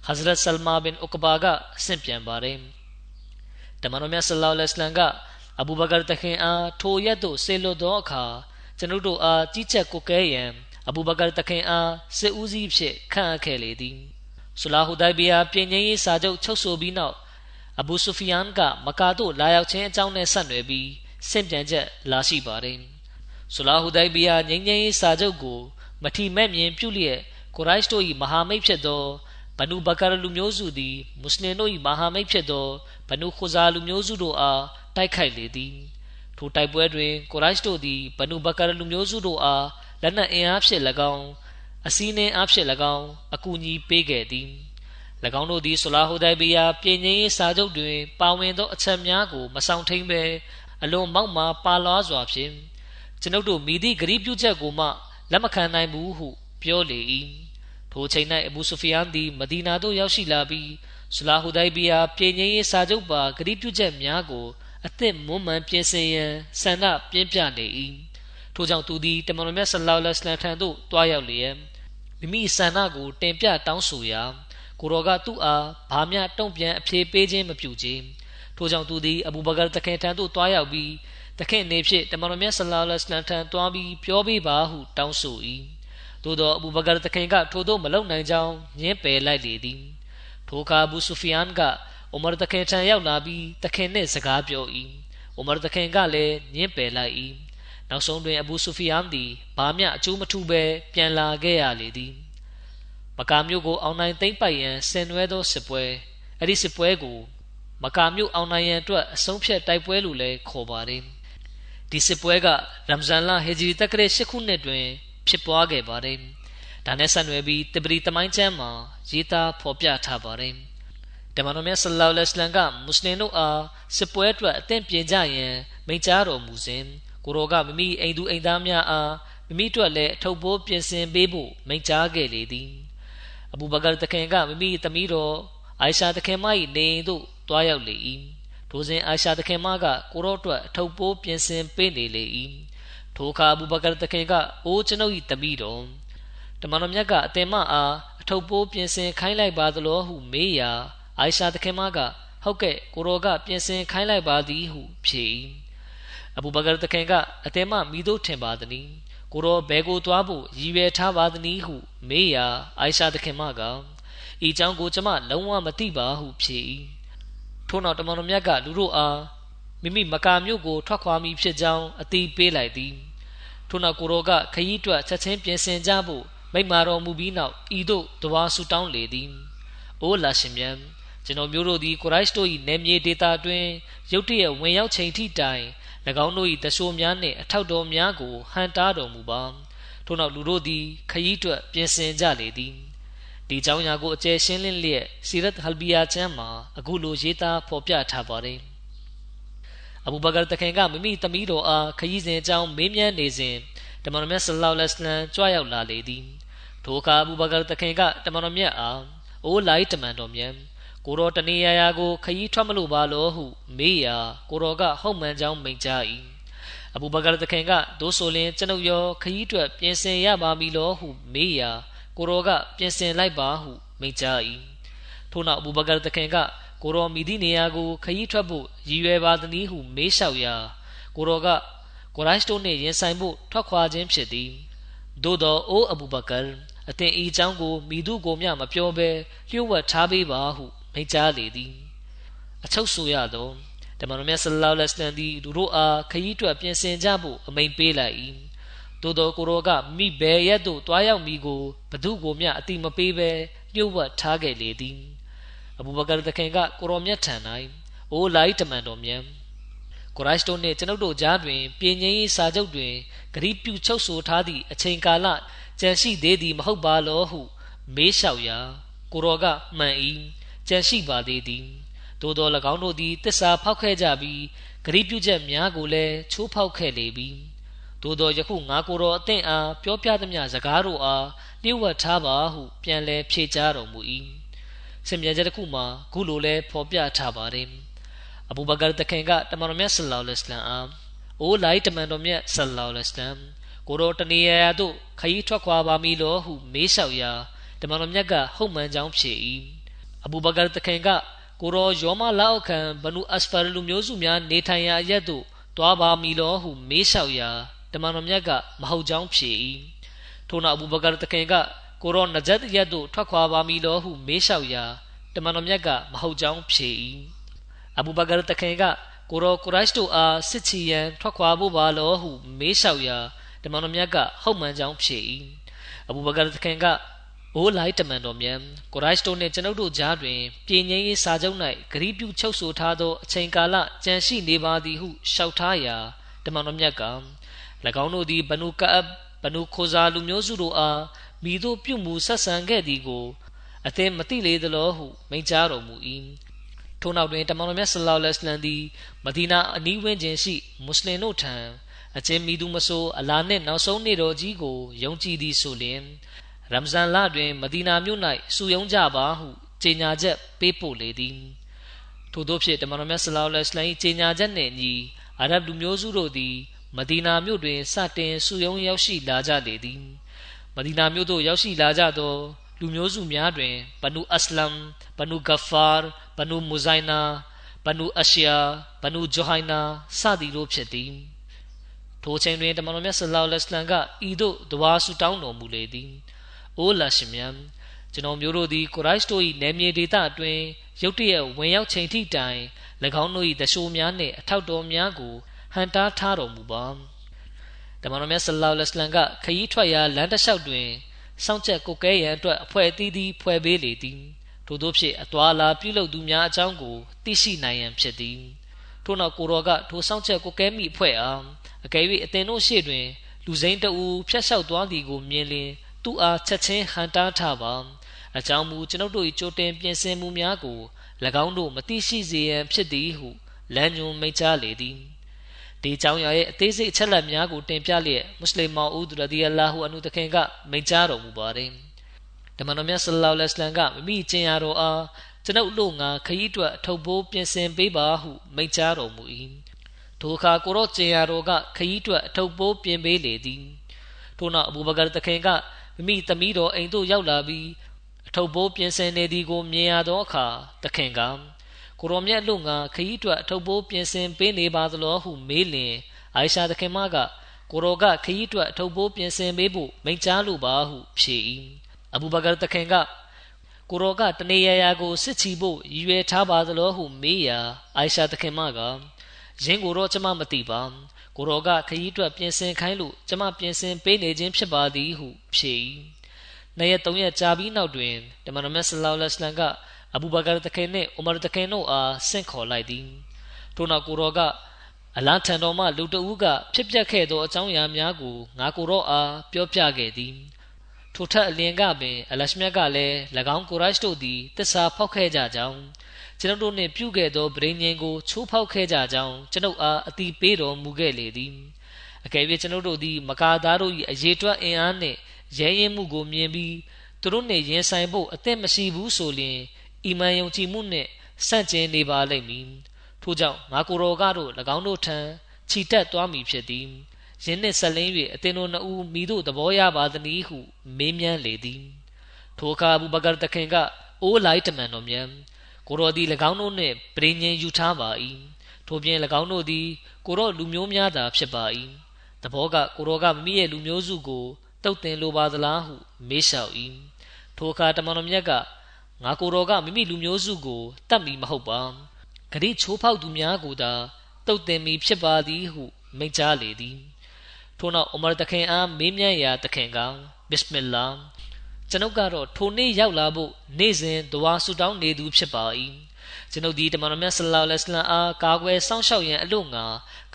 ဟဇရတ်ဆလမာဘင်ဥကဘာကအဆင့်ပြန်ပါတယ်တမန်တော်မြတ်ဆလောလ္လဟ်အလัยဟ်ကအဘူဘကာတခင်အားထိုရက်သို့ဆေလွတ်သောအခါကျွန်ုပ်တို့အားကြီးချက်ကိုကဲရန်အဘူဘကာတခင်အားစစ်ဦးစီးဖြစ်ခန့်အပ်ခဲ့လေသည် ဆူလာဟူဒိုင်ဘီယာပြင်ငင်းရေးစာချုပ်ချုပ်ဆိုပြီးနောက်အဘူဆူဖီယန်ကမကာတို့လာရောက်ခြင်းအကြောင်းနဲ့ဆက်နွယ်ပြီးစင့်ပြန်ချက်လာရှိပါတယ်ဆူလာဟူဒိုင်ဘီယာငင်းငင်းရေးစာချုပ်ကိုမထီမဲ့မြင်ပြုလျက်ကိုရိုက်စ်တို့၏မဟာမိတ်ဖြစ်သောဘနူဘကာလူမျိုးစုသည်မွတ်စလင်တို့၏မဟာမိတ်ဖြစ်သောဘနူခူဇာလူမျိုးစုတို့အားတိုက်ခိုက်လေသည်ထိုတိုက်ပွဲတွင်ကိုရိုက်စ်တို့သည်ဘနူဘကာလူမျိုးစုတို့အားလက်နက်အင်အားဖြင့်၎င်း အစည်းနှင်းအားဖြင့်၎င်းအကူအညီပေးခဲ့သည်၎င်းတို့သည်ဆလာဟူဒိုင်ဘီယာပြည်ငင်းရေးစာချုပ်တွင် ပါဝင်သောအချက်များကိုမဆောင်ထိန်ဘဲအလွန်မောက်မာပါလွားစွာဖြင့်ကျွန်ုပ်တို့မိသည့်ဂရီးပြုချက်ကိုမှလက်မခံနိုင်ဘူးဟုပြောလေ၏ထိုချိန်၌အဘူဆူဖီယန်သည်မဒီနာသို့ရောက်ရှိလာပြီးဆလာဟူဒိုင်ဘီယာပြည်ငင်းရေးစာချုပ်ပါဂရီးပြုချက်များကိုအသစ်မွမ်းမံပြင်ဆင်ရန်ဆန္ဒပြင်းပြနေ၏ထို့ကြောင့်သူသည်တမန်တော်မြတ်ဆလောလ္လဟ်အလိုင်းထံသို့တွားရောက်လျက် မိမိဆန္ဒကို တင်ပြတောင်းဆိုရာကိုရောကသူ့အားဘာမျှတုံ့ပြန်အဖြေပေးခြင်းမပြုခြင်းထို့ကြောင့်သူသည်အဘူဘကာတခင်ထံသို့တွားရောက်ပြီးတခင်နေဖြင့်တမန်တော်မြတ်ဆလောလ္လဟ်အလိုင်းထံတွားပြီးပြောပေးပါဟုတောင်းဆို၏သို့သောအဘူဘကာတခင်ကထို့သို့မလုပ်နိုင်ကြောင်းညင်းပယ်လိုက်လေသည်ထိုအခါအဘူဆူဖီယန်ကအိုမာတခင်ထံရောက်လာပြီးတခင်နှင့်စကားပြော၏အိုမာတခင်ကလည်းညင်းပယ်လိုက်၏ နောက်ဆုံးတွင် အဘူဆူဖီယန်သည် ဘာမျှအကျိုးမထူဘဲ ပြန်လာခဲ့ရလေသည်မကာမြို့ကို အောင်နိုင်သိမ့်ပိုက်ရန် ဆင်နွှဲသောစစ်ပွဲအဲ့ဒီစစ်ပွဲကိုမကာမြို့အောင်နိုင်ရန်အတွက် အဆုံးဖြတ်တိုက်ပွဲလို့လည်းခေါ်ပါတယ်ဒီစစ်ပွဲကရမ်ဇန်လဟေဂျရီတက္ကရာ၈ခုနှစ်တွင် ဖြစ်ပွားခဲ့ပါတယ်ဒါဒါနဲ့ဆက်နွယ်ပြီးတပရီတမိုင်းကျမ်းမှာရေးသားဖော်ပြထားပါတယ်ဓမ္မတော်မြတ်ဆလ္လာလဟ်အလัยဟ်ကမွတ်စလင်တို့အားစစ်ပွဲအတွက်အသင့်ပြင်ကြရန်မိန့်ကြားတော်မူစဉ် ကိုရောကမိမိအိမ်သူအိမ်သားများအားမိမိတို့လည်းအထုပ်ပိုးပြင်ဆင်ပေးဖို့မိန့်ကြားခဲ့လေသည်အဘူဘကာတခင်ကမိမိသမီးတော်အိုင်ရှာတခင်မ၏နေအိမ်သို့တွားရောက်လေ၏ထိုစဉ်အိုင်ရှာတခင်မကကိုရောအတွက်အထုပ်ပိုးပြင်ဆင်ပေးနေလေ၏ထိုအခါအဘူဘကာတခင်ကအိုးကျွန်ုပ်၏သမီးတော်တမန်တော်မြတ်ကအသင်မအားအထုပ်ပိုးပြင်ဆင်ခိုင်းလိုက်ပါသလိုဟုမေးရာအိုင်ရှာတခင်မကဟုတ်ကဲ့ကိုရောကပြင်ဆင်ခိုင်းလိုက်ပါသည်ဟုဖြေ၏ အဘူဘကာတခင်ကအတဲမမိတို့ထင်ပါသည်။ကိုတော့ဘဲကိုသွားဖို့ရည်ရွယ်ထားပါသည်ဟုမေးရာအိုင်ရှာတခင်မကဤကြောင့်ကိုကျမလုံးဝမသိပါဟုဖြေ၏။ထို့နောက်တမန်တော်မြတ်ကလူတို့အားမိမိမကာမြို့ကိုထွက်ခွာမိဖြစ်ကြောင်းအတိပေးလိုက်သည်။ထို့နောက်ကိုရောကခရီးတွက်ချက်ချင်းပြင်ဆင်ကြဖို့မိမာတော်မူပြီးနောက်ဤသို့တဝါဆူတောင်းလေသည်။အိုလာရှင်မြတ်ကျွန်တော်မျိုးတို့သည်ကိုရိုက်စတို၏နယ်မြေဒေသတွင်ရုတ်တရက်ဝင်ရောက်ချိန်ထိတိုင် င်းတို့၏တရှိုးများနှင့်အထောက်တော်များကိုဟန်တားတော်မူပါထို့နောက်လူတို့သည်ခရီးတွက်ပြင်ဆင်ကြလေသည်ဒီကြောင်းရာကိုအကျယ်ရှင်းလင်းလျက်စီရတ်ဟလ်ဘီယာချမ်းမှာအခုလိုရေးသားဖော်ပြထားပါတယ်အဘူဘကာတခင်ကမိမိသမီးတော်အားခရီးစဉ်အကြောင်းမေးမြန်းနေစဉ်တမန်တော်မြတ်ဆလ္လာလဟ်အလိုင်းကြွရောက်လာလေသည်ထိုအခါအဘူဘကာတခင်ကတမန်တော်မြတ်အားအိုးလိုက်တမန်တော်မြတ် ကိုတော်တနေရာရာကိုခရီးထွက်မလို့ပါလို့ဟုမေးရာကိုတော်ကဟုတ်မှန်ကြောင်းမိန့်ကြား၏အဘူဘကာတခင်ကဒိုးဆိုလင်ကျွန်ုပ်ရောခရီးထွက်ပြင်ဆင်ရပါမည်လို့ဟုမေးရာကိုတော်ကပြင်ဆင်လိုက်ပါဟုမိန့်ကြား၏ထို့နောက်အဘူဘကာတခင်ကကိုတော်မိသည့်နေရာကိုခရီးထွက်ဖို့ရည်ရွယ်ပါသနည်းဟုမေးလျှောက်ရာကိုတော်ကကိုရိုက်တို့နှင့်ရင်ဆိုင်ဖို့ထွက်ခွာခြင်းဖြစ်သည်သို့သောအိုးအဘူဘကာအသင်ဤအကြောင်းကိုမိသူကိုမျှမပြောဘဲလျှို့ဝှက်ထားပေးပါဟု မိန့်ကြားလေသည်အချုပ်ဆိုရသောတမန်တော်မြတ်ဆလ္လာလဟ်အလัยဟ်သည်သူတို့အားခရီးထွက်ပြင်ဆင်ကြဖို့အမိန့်ပေးလိုက်၏သို့သောကိုရောကမိဘယ်ရက်သို့တွားရောက်မိကိုဘသူကိုမျှအတိမပေးဘဲညှို့ဝှက်ထားခဲ့လေသည်အဘူဘကာတခင်ကကိုရောမြတ်ထံ၌အိုလိုက်တမန်တော်မြတ်ကိုရိုက်တို့နှင့်ကျွန်ုပ်တို့ကြားတွင်ပြည်ငင်းစာချုပ်တွင်ဂရီးပြုချုပ်ဆိုထားသည့်အချိန်ကာလကြံရှိသေးသည်မဟုတ်ပါလောဟု မေးလျှောက်ရာကိုရောကမှန်၏ ကြံရှိပါသေးသည်သို့သော၎င်းတို့သည်တစ္ဆာဖောက်ခဲ့ကြပြီးဂရိပြုချက်များကိုလည်းချိုးဖောက်ခဲ့လေပြီသို့သောယခုငါကိုယ်တော်အသင့်အားပြောပြသမျှစကားတို့အားလျှို့ဝှက်ထားပါဟု ပြန်လဲဖြေကြားတော်မူ၏စင်မြဲချက်တစ်ခုမှာခုလိုလဲဖော်ပြထားပါတယ်အဘူဘကာတခင်ကတမန်တော်မြတ်ဆလ္လာလဟ်အလัยဟ်အာအိုလိုက်တမန်တော်မြတ်ဆလ္လာလဟ်အလัยဟ်ကိုတော်တနေရာသို့ခရီးထွက်ခွာပါမည်လို့ဟုမေးလျှောက်ရာတမန်တော်မြတ်ကဟုတ်မှန်ကြောင်းဖြေ၏ အဘူဘကာတခင်ကကိုရောယောမလောက်ခံဘနုအစဖာလူမျိုးစုများနေထိုင်ရာအရက်သို့တွားပါမည်လောဟုမေးလျှောက်ရာတမန်တော်မြတ်ကမဟုတ်ကြောင်းဖြေ၏ထို့နောက်အဘူဘကာတခင်ကကိုရောနဂျတ်ရက်သို့ထွက်ခွာပါမည်လောဟုမေးလျှောက်ရာတမန်တော်မြတ်ကမဟုတ်ကြောင်းဖြေ၏အဘူဘကာတခင်ကကိုရောကိုရိုက်တို့အားစစ်ချီရန်ထွက်ခွာဖို့ပါလောဟုမေးလျှောက်ရာတမန်တော်မြတ်ကဟုတ်မှန်ကြောင်းဖြေ၏အဘူဘကာတခင်က အိုးလိုက်တမန်တော်မြတ်ကိုရိုက်တို့နှင့်ကျွန်ုပ်တို့ကြားတွင်ပြည်ငြိမ်းရေးစာချုပ်၌ဂရီးပြုချုပ်ဆိုထားသောအချိန်ကာလကြန့်ရှိနေပါသည်ဟုလျှောက်ထားရာတမန်တော်မြတ်က၎င်းတို့သည်ဘနုကအပ်ဘနုခိုဇာလူမျိုးစုတို့အားမိတို့ပြုမှုဆက်ဆံခဲ့သည်ကိုအသင်မသိလေသလောဟုမိန့်ကြားတော်မူ၏ထို့နောက်တွင်တမန်တော်မြတ်ဆလောလ္လဟ်အလัยဟ်သည်မဒီနာအနီးဝန်းကျင်ရှိမွတ်စလင်တို့ထံအချင်းမိသူမဆိုအလာနှင့်နောက်ဆုံးနေ့တော်ကြီးကိုယုံကြည်သည်ဆိုလျင် ရမဇန်လတွင်မဒီနာမြို့၌စုယုံကြပါဟုကြေညာချက်ပေးပို့လေသည်ထို့သောဖြင့်တမန်တော်မြတ်ဆလောလ္လဟ်အလိုင်းကြေညာချက်နှင့်ညီအာရဗ်လူမျိုးစုတို့သည်မဒီနာမြို့တွင်စတင်စုယုံရောက်ရှိလာကြလေသည်မဒီနာမြို့သို့ရောက်ရှိလာကြသောလူမျိုးစုများတွင်ဘနူအစ္စလမ်ဘနူဂဖာဘနူမူဇိုင်နာဘနူအရှယာဘနူဂျိုဟိုင်နာစသည်တို့ဖြစ်သည်ထိုချိန်တွင်တမန်တော်မြတ်ဆလောလ္လဟ်အလိုင်းကဤသို့ဒဝါဆူတောင်းတော်မူလေသည် အိုးလာရှင်မြတ်ကျွန်တော်မျိုးတို့သည်ကိုရိုက်တို့၏နယ်မြေဒေသအတွင်းရုတ်တရက်ဝင်ရောက်ချိန်ထိတိုင်၎င်းတို့၏တရှိုးများနှင့်အထောက်တော်များကိုဟန်တားထားတော်မူပါတမန်တော်မြတ်ဆလောလ္လဟ်အလိုင်းကခရီးထွက်ရာလမ်းတစ်လျှောက်တွင်စောင့်ချက်ကိုကဲရန်အတွက်အဖွဲ့အသီးသီးဖွဲ့ပေးလေသည်ထို့သောဖြင့်အသွာလာပြုလုပ်သူများအကြောင်းကိုသိရှိနိုင်ရန်ဖြစ်သည်ထို့နောက်ကိုတော်ကထိုစောင့်ချက်ကိုကဲမိအဖွဲ့အားအကယ်၍အသင်တို့ရှေ့တွင်လူစိမ်းတအူဖျက်လျှောက်သွားသည်ကိုမြင်လျင် သူ့အားချက်ချင်းဟန်တားထားပါအကြောင်းမူကျွန်ုပ်တို့၏ကြိုတင်ပြင်ဆင်မှုများကို၎င်းတို့မသိရှိစေရန်ဖြစ်သည်ဟုလမ်းညွှန်မိန့်ကြားလေသည်ဒီကြောင့်ရရဲ့အသေးစိတ်အချက်လက်များကိုတင်ပြလျက်မွတ်စလင်မောင်ဦးရဒီအလာဟူအနုတခင်ကမိန့်ကြားတော်မူပါတယ်ဓမ္မတော်မြတ်ဆလ္လာလဟ်အလัยဟ်ကမိမိကျင့်ရတော်အားကျွန်ုပ်တို့ငါခရီးအတွက်အထုပ်ပိုးပြင်ဆင်ပေးပါဟုမိန့်ကြားတော်မူ၏ထိုအခါကိုရောကျင်ရတော်ကခရီးအတွက်အထုပ်ပိုးပြင်ပေးလေသည်ထို့နောက်အဘူဘကာတခင်က မိမိသမီးတော်အိမ်သို့ရောက်လာပြီးအထုပ်ပိုးပြင်ဆင်နေသည်ကိုမြင်ရသောအခါတခင်ကကိုရောမြတ်လူငါခရီးအတွက်အထုပ်ပိုးပြင်ဆင်ပေးနေပါသလိုဟုမေးလျင်အိုင်ရှာတခင်မကကိုရောကခရီးအတွက်အထုပ်ပိုးပြင်ဆင်ပေးဖို့မိန့်ကြားလိုပါဟုဖြေ၏အဘူဘကာတခင်ကကိုရောကတနေရရာကိုစစ်ချီဖို့ရည်ရွယ်ထားပါသလိုဟုမေးရာအိုင်ရှာတခင်မကယင်းကိုတော့ကျမမသိပါ ကိုရောကခရီးအတွက်ပြင်ဆင်ခိုင်းလို့ကျမပြင်ဆင်ပေးနေခြင်းဖြစ်ပါသည်ဟုဖြေ၏နှစ်ရက်သုံးရက်ကြာပြီးနောက်တွင်တမန်တော်မြတ်ဆလောလ္လဟ်အလိုင်းကအဘူဘကာတခင်နှင့်ဥမာတခင်တို့အားဆင့်ခေါ်လိုက်သည်ထို့နောက်ကိုရောကအလားထံတော်မှလူတဦးကဖြစ်ပျက်ခဲ့သောအကြောင်းအရာများကိုငါကိုရောအားပြောပြခဲ့သည်ထိုထက်အလင်ကပင်အလရှမြတ်ကလည်း၎င်းကိုရိုက်တို့သည်တစ္ဆာဖောက်ခဲ့ကြကြောင်း ကျွန်ုပ်တို့နှင့်ပြုခဲ့သောဗြိဉ္ဉ်ကိုချိုးဖောက်ခဲ့ကြကြောင်းကျွန်ုပ်အားအတိပေးတော်မူခဲ့လေသည်အကယ်၍ကျွန်ုပ်တို့သည်မကာသားတို့၏အရေးတွက်အင်အားနှင့်ရဲရင်မှုကိုမြင်ပြီးသူတို့နှင့်ရင်ဆိုင်ဖို့အသင့်မရှိဘူးဆိုလျှင်အီမန်ယုံကြည်မှုနှင့်ဆန့်ကျင်နေပါလိမ့်မည်ထို့ကြောင့်ငါကိုယ်တော်ကတော့၎င်းတို့ထံခြိတက်သွားမည်ဖြစ်သည်ယင်းနှင့်ဆက်လင်း၍အသင်တို့နှစ်ဦးမိတို့သဘောရပါသနည်းဟုမေးမြန်းလေသည်ထိုအခါအဘူဘကာတခင်ကအိုးလိုက်တမန်တော်မြတ် ကိုတော်သည်၎င်းတို့နှင့်ပြည်ငြိမ်ယူထားပါ၏ထို့ပြင်၎င်းတို့သည် ကိုတော်လူမျိုးများသာဖြစ်ပါ၏သဘောကကိုတော်ကမိမိရဲ့လူမျိုးစုကိုတုတ်တင်လိုပါသလားဟုမေးလျှောက်၏ထိုအခါတမန်တော်မြတ်ကငါကိုတော်ကမိမိလူမျိုးစုကိုတတ်မီမဟုတ်ပါဂရိချိုးဖောက်သူများကိုသာတုတ်တင်မီဖြစ်ပါသည်ဟုမိန့်ကြားလေသည်ထို့နောက်အမရတခင်အားမေးမြန်းရာတခင်ကဘစ်မင်လာ ကျွန်ုပ်ကတော့ထိုနေ့ရောက်လာဖို့နေ့စဉ်ဒဝါဆူတောင်းနေသူဖြစ်ပါ၏ကျွန်ုပ်ဒီတမန်တော်မြတ်ဆလ္လာလဟ်အလัยဟ်အားကာကွယ်စောင့်ရှောက်ရန်အလို့ငါ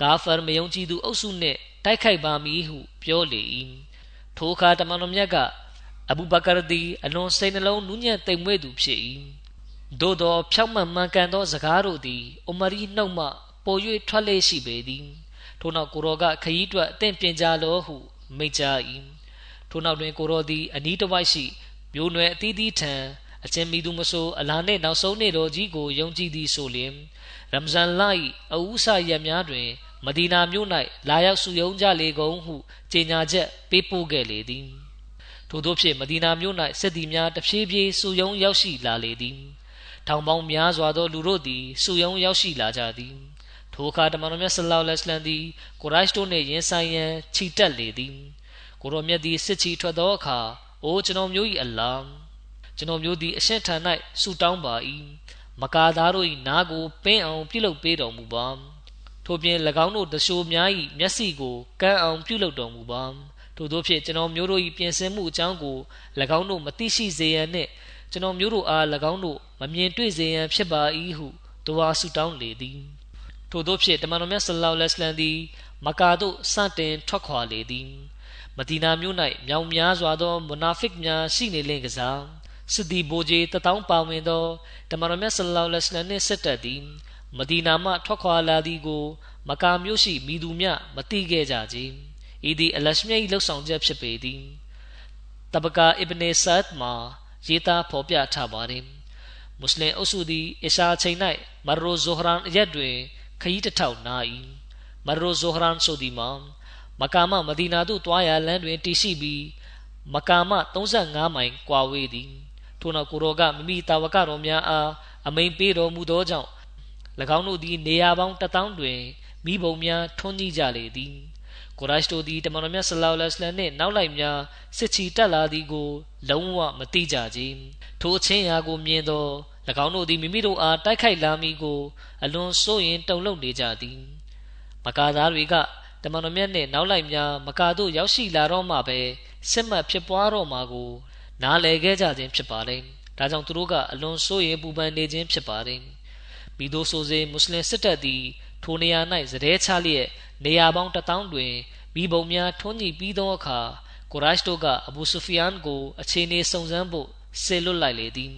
ဂါဖာမယုံကြည်သူအုပ်စုနှင့်တိုက်ခိုက်ပါမည်ဟုပြောလေ၏ထိုအခါတမန်တော်မြတ်ကအဘူဘကာသည်အလွန်စိတ်နှလုံးနူးညံ့သိမ်မွေ့သူဖြစ်၏သို့သောဖြောက်မှန်မှန်ကန်သောစကားတို့သည်အမရီနှုတ်မှပေါ်၍ထွက်လေရှိပေသည်ထို့နောက်ကိုရောကခရီးတွက်အသင့်ပြင်ကြလောဟုမိန့်ကြား၏ ထို့နောက်တွင် ကိုရောသည် အနီးတစ်ဝိုက်ရှိ မျိုးနွယ်အသီးသီးထံအချင်းမိသူမဆို အလာနှင့် နောက်ဆုံးနေ့တော်ကြီးကို ယုံကြည်သည်ဆိုလျင် ရမဇန်လ၏အဝုဆရက်များတွင် မဒီနာမြို့၌လာရောက်စုယုံကြလေကုန်ဟု ကြေညာချက်ပေးပို့ခဲ့လေသည် ထို့သောဖြင့် မဒီနာမြို့၌စစ်သည်များ တဖြည်းဖြည်း စုယုံရောက်ရှိလာလေသည် ထောင်ပေါင်းများစွာသော လူတို့သည် စုယုံရောက်ရှိလာကြသည် ထိုအခါ တမန်တော်မြတ် ဆလောလ္လဟ်အလိုင်းသည်ကိုရိုက်တို့နှင့် ရင်ဆိုင်ရန်ခြိတက်လေသည် ကိုရောမြတ်သည်စစ်ချီထွက်သောအခါအိုကျွန်တော်မျိုး၏အလာကျွန်တော်မျိုးသည်အရှင်ထံ၌ဆူတောင်းပါ၏မကာသားတို့၏နားကိုပင်းအောင်ပြုလုပ်ပေးတော်မူပါထို့ပြင်၎င်းတို့တရှိုးများ၏မျက်စိကိုကန်းအောင်ပြုလုပ်တော်မူပါထို့သောဖြင့်ကျွန်တော်မျိုးတို့၏ပြင်ဆင်မှုအကြောင်းကို၎င်းတို့မသိရှိစေရန်နှင့်ကျွန်တော်မျိုးတို့အား၎င်းတို့မမြင်တွေ့စေရန်ဖြစ်ပါ၏ဟုဒွါဆူတောင်းလေသည်ထို့သောဖြင့်တမန်တော်မြတ်ဆလောလ္လဟ်အလိုင်းသည်မကာသို့စတင်ထွက်ခွာလေသည် မဒီနာမြို့၌မြောင်များစွာသောမနာဖစ်များရှိနေလင့်ကစားစစ်သည်ဘိုးကြီးတထောင်ပါဝင်သောတမန်တော်မြတ်ဆလောလ္လဟ်အလိုင်းနှင့်ဆက်တက်သည်မဒီနာမှထွက်ခွာလာသည်ကို မကာမြို့ရှိမိသူများမသိခဲ့ကြကြ။ဤသည်အလရှမြတ်၏လှုပ်ဆောင်ချက်ဖြစ်ပေသည်။တဘကာအစ်ဘ်နေဆတ်မှာရေးသားဖော်ပြထားပါတယ်။မွတ်စလင်အုပ်စုသည်အရှာချိန်၌မရိုဇိုဟရန်အရက်တွင်ခရီးတစ်ထောက်နာ၏။မရိုဇိုဟရန်ဆိုသည်မှာ မကာမမဒီနာသို့တွားရာလမ်းတွင်တည်ရှိပြီးမကာမ35မိုင်ကွာဝေးသည်ထို့နောက်ကိုရောကမိမိတာဝကတော်များအားအမိန်ပေးတော်မူသောကြောင့်၎င်းတို့သည်နေရာပေါင်း1000တွင်မိဘုံများထွန်းကြီးကြလေသည်ကိုရိုက်တို့သည်တမန်တော်မြတ်ဆလောလ္လဟ်အလัยဟ်နှင့်နောက်လိုက်များစစ်ချီတက်လာသည်ကို လုံးဝမသိကြကြထိုအချင်းရာကိုမြင်သော၎င်းတို့သည်မိမိတို့အားတိုက်ခိုက်လာမည်ကို အလွန်စိုးရင်တုန်လှုပ်နေကြသည်မကာသားတွေက တမန်တော်မြတ်နှင့်နောက်လိုက်များမကာတို့ရောက်ရှိလာတော့မှပဲစစ်မှတ်ဖြစ်ပွားတော့မှာကို နားလည်ခဲ့ကြခြင်းဖြစ်ပါတယ်။ဒါကြောင့်သူတို့ကအလွန်စိုးရိမ်ပူပန်နေခြင်းဖြစ်ပါတယ်။မိတို့ဆိုစေမွတ်စလင်စစ်တပ်သည်ထိုနေရာ၌စတဲ့ချလျက်နေရာပေါင်းတထောင်တွင်မိဘုံများထွန်းညှိပြီးသောအခါကိုရိုက်တို့ကအဘူဆူဖီယန်ကိုအခြေအနေစုံစမ်းဖို့ဆေလွတ်လိုက်လေသည်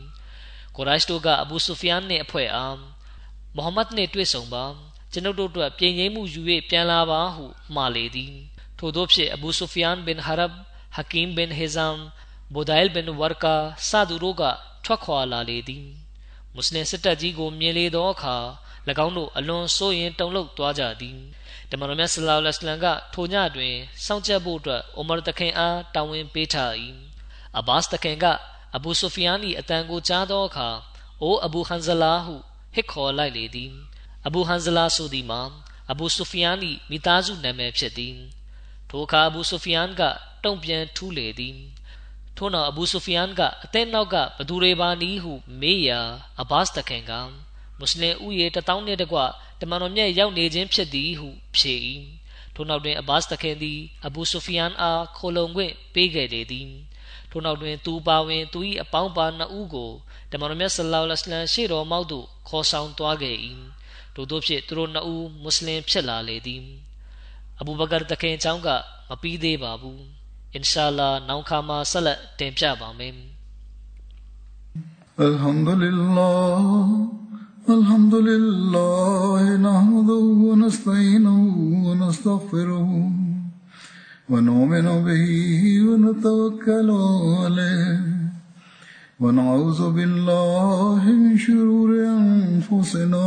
ကိုရိုက်တို့ကအဘူဆူဖီယန်နှင့်အဖွဲ့အားမိုဟမ္မဒ်နှင့်တွေ့ဆုံပါ ကျွန်ုပ်တို့အတွက်ပြည်ငြိမ်းမှုယူ၍ပြန်လာပါဟုမှာလေသည်ထို့သောဖြင့်အဘူဆူဖီယန်ဘင်ဟရဘ်ဟကင်ဘင်ဟေဇမ်ဘူဒိုင်လ်ဘင်ဝါကာစသူတို့ကထွက်ခွာလာလေသည်မွတ်စလင်စစ်တပ်ကြီးကိုမြင်လေသောအခါ၎င်းတို့အလွန်စိုးရင်တုန်လှုပ်သွားကြသည်တမန်တော်မြတ်ဆလ္လာလဟ်အလัยဟ်ကထိုညတွင်စောင့်ကြပ်ဖို့အတွက်အိုမာတခင်အားတာဝန်ပေးထား၏အဘတ်တခင်ကအဘူဆူဖီယန်၏အတန်ကိုကြားသောအခါအိုအဘူဟန်ဇလာဟုဟစ်ခေါ်လိုက်လေသည် အဘူဟန်ဇလာဆိုသည်မှာအဘူဆူဖီယန်၏မိသားစုနာမည်ဖြစ်သည်ထိုအခါအဘူဆူဖီယန်ကတုံ့ပြန်ထူးလေသည်ထို့နောက်အဘူဆူဖီယန်ကအသင်းနောက်ကဘသူတွေပါနည်းဟုမေးရာအဘတ်တခင်ကမွတ်စလင်ဥယေတထောင်နှင့်တကွတမန်တော်မြတ်ရောက်နေခြင်းဖြစ်သည်ဟုဖြေ၏ထို့နောက်တွင်အဘတ်တခင်သည်အဘူဆူဖီယန်အားခိုလုံခွင့်ပေးခဲ့လေသည်ထို့နောက်တွင်သူပါဝင်သူ၏အပေါင်းပါနှစ်ဦးကိုတမန်တော်မြတ်ဆလောလ္လဟ်အလိုင်းရှေ့တော်မောက်သို့ခေါ်ဆောင်သွားခဲ့၏ ထို့သောဖြင့်သူတို့နှစ်ဦးမွတ်စလင်ဖြစ်လာလေသည်အဘူဘကာတခင်အကြောင်းကမပြီးသေးပါဘူးအင်ရှာလာနောက်ခါမှာဆက်လက်တင်ပြပါမယ် الحمد لله الحمد لله نحمده ونستعينه ونستغفره ونؤمن به ونتوكل عليه ونعوذ بالله من شرور أنفسنا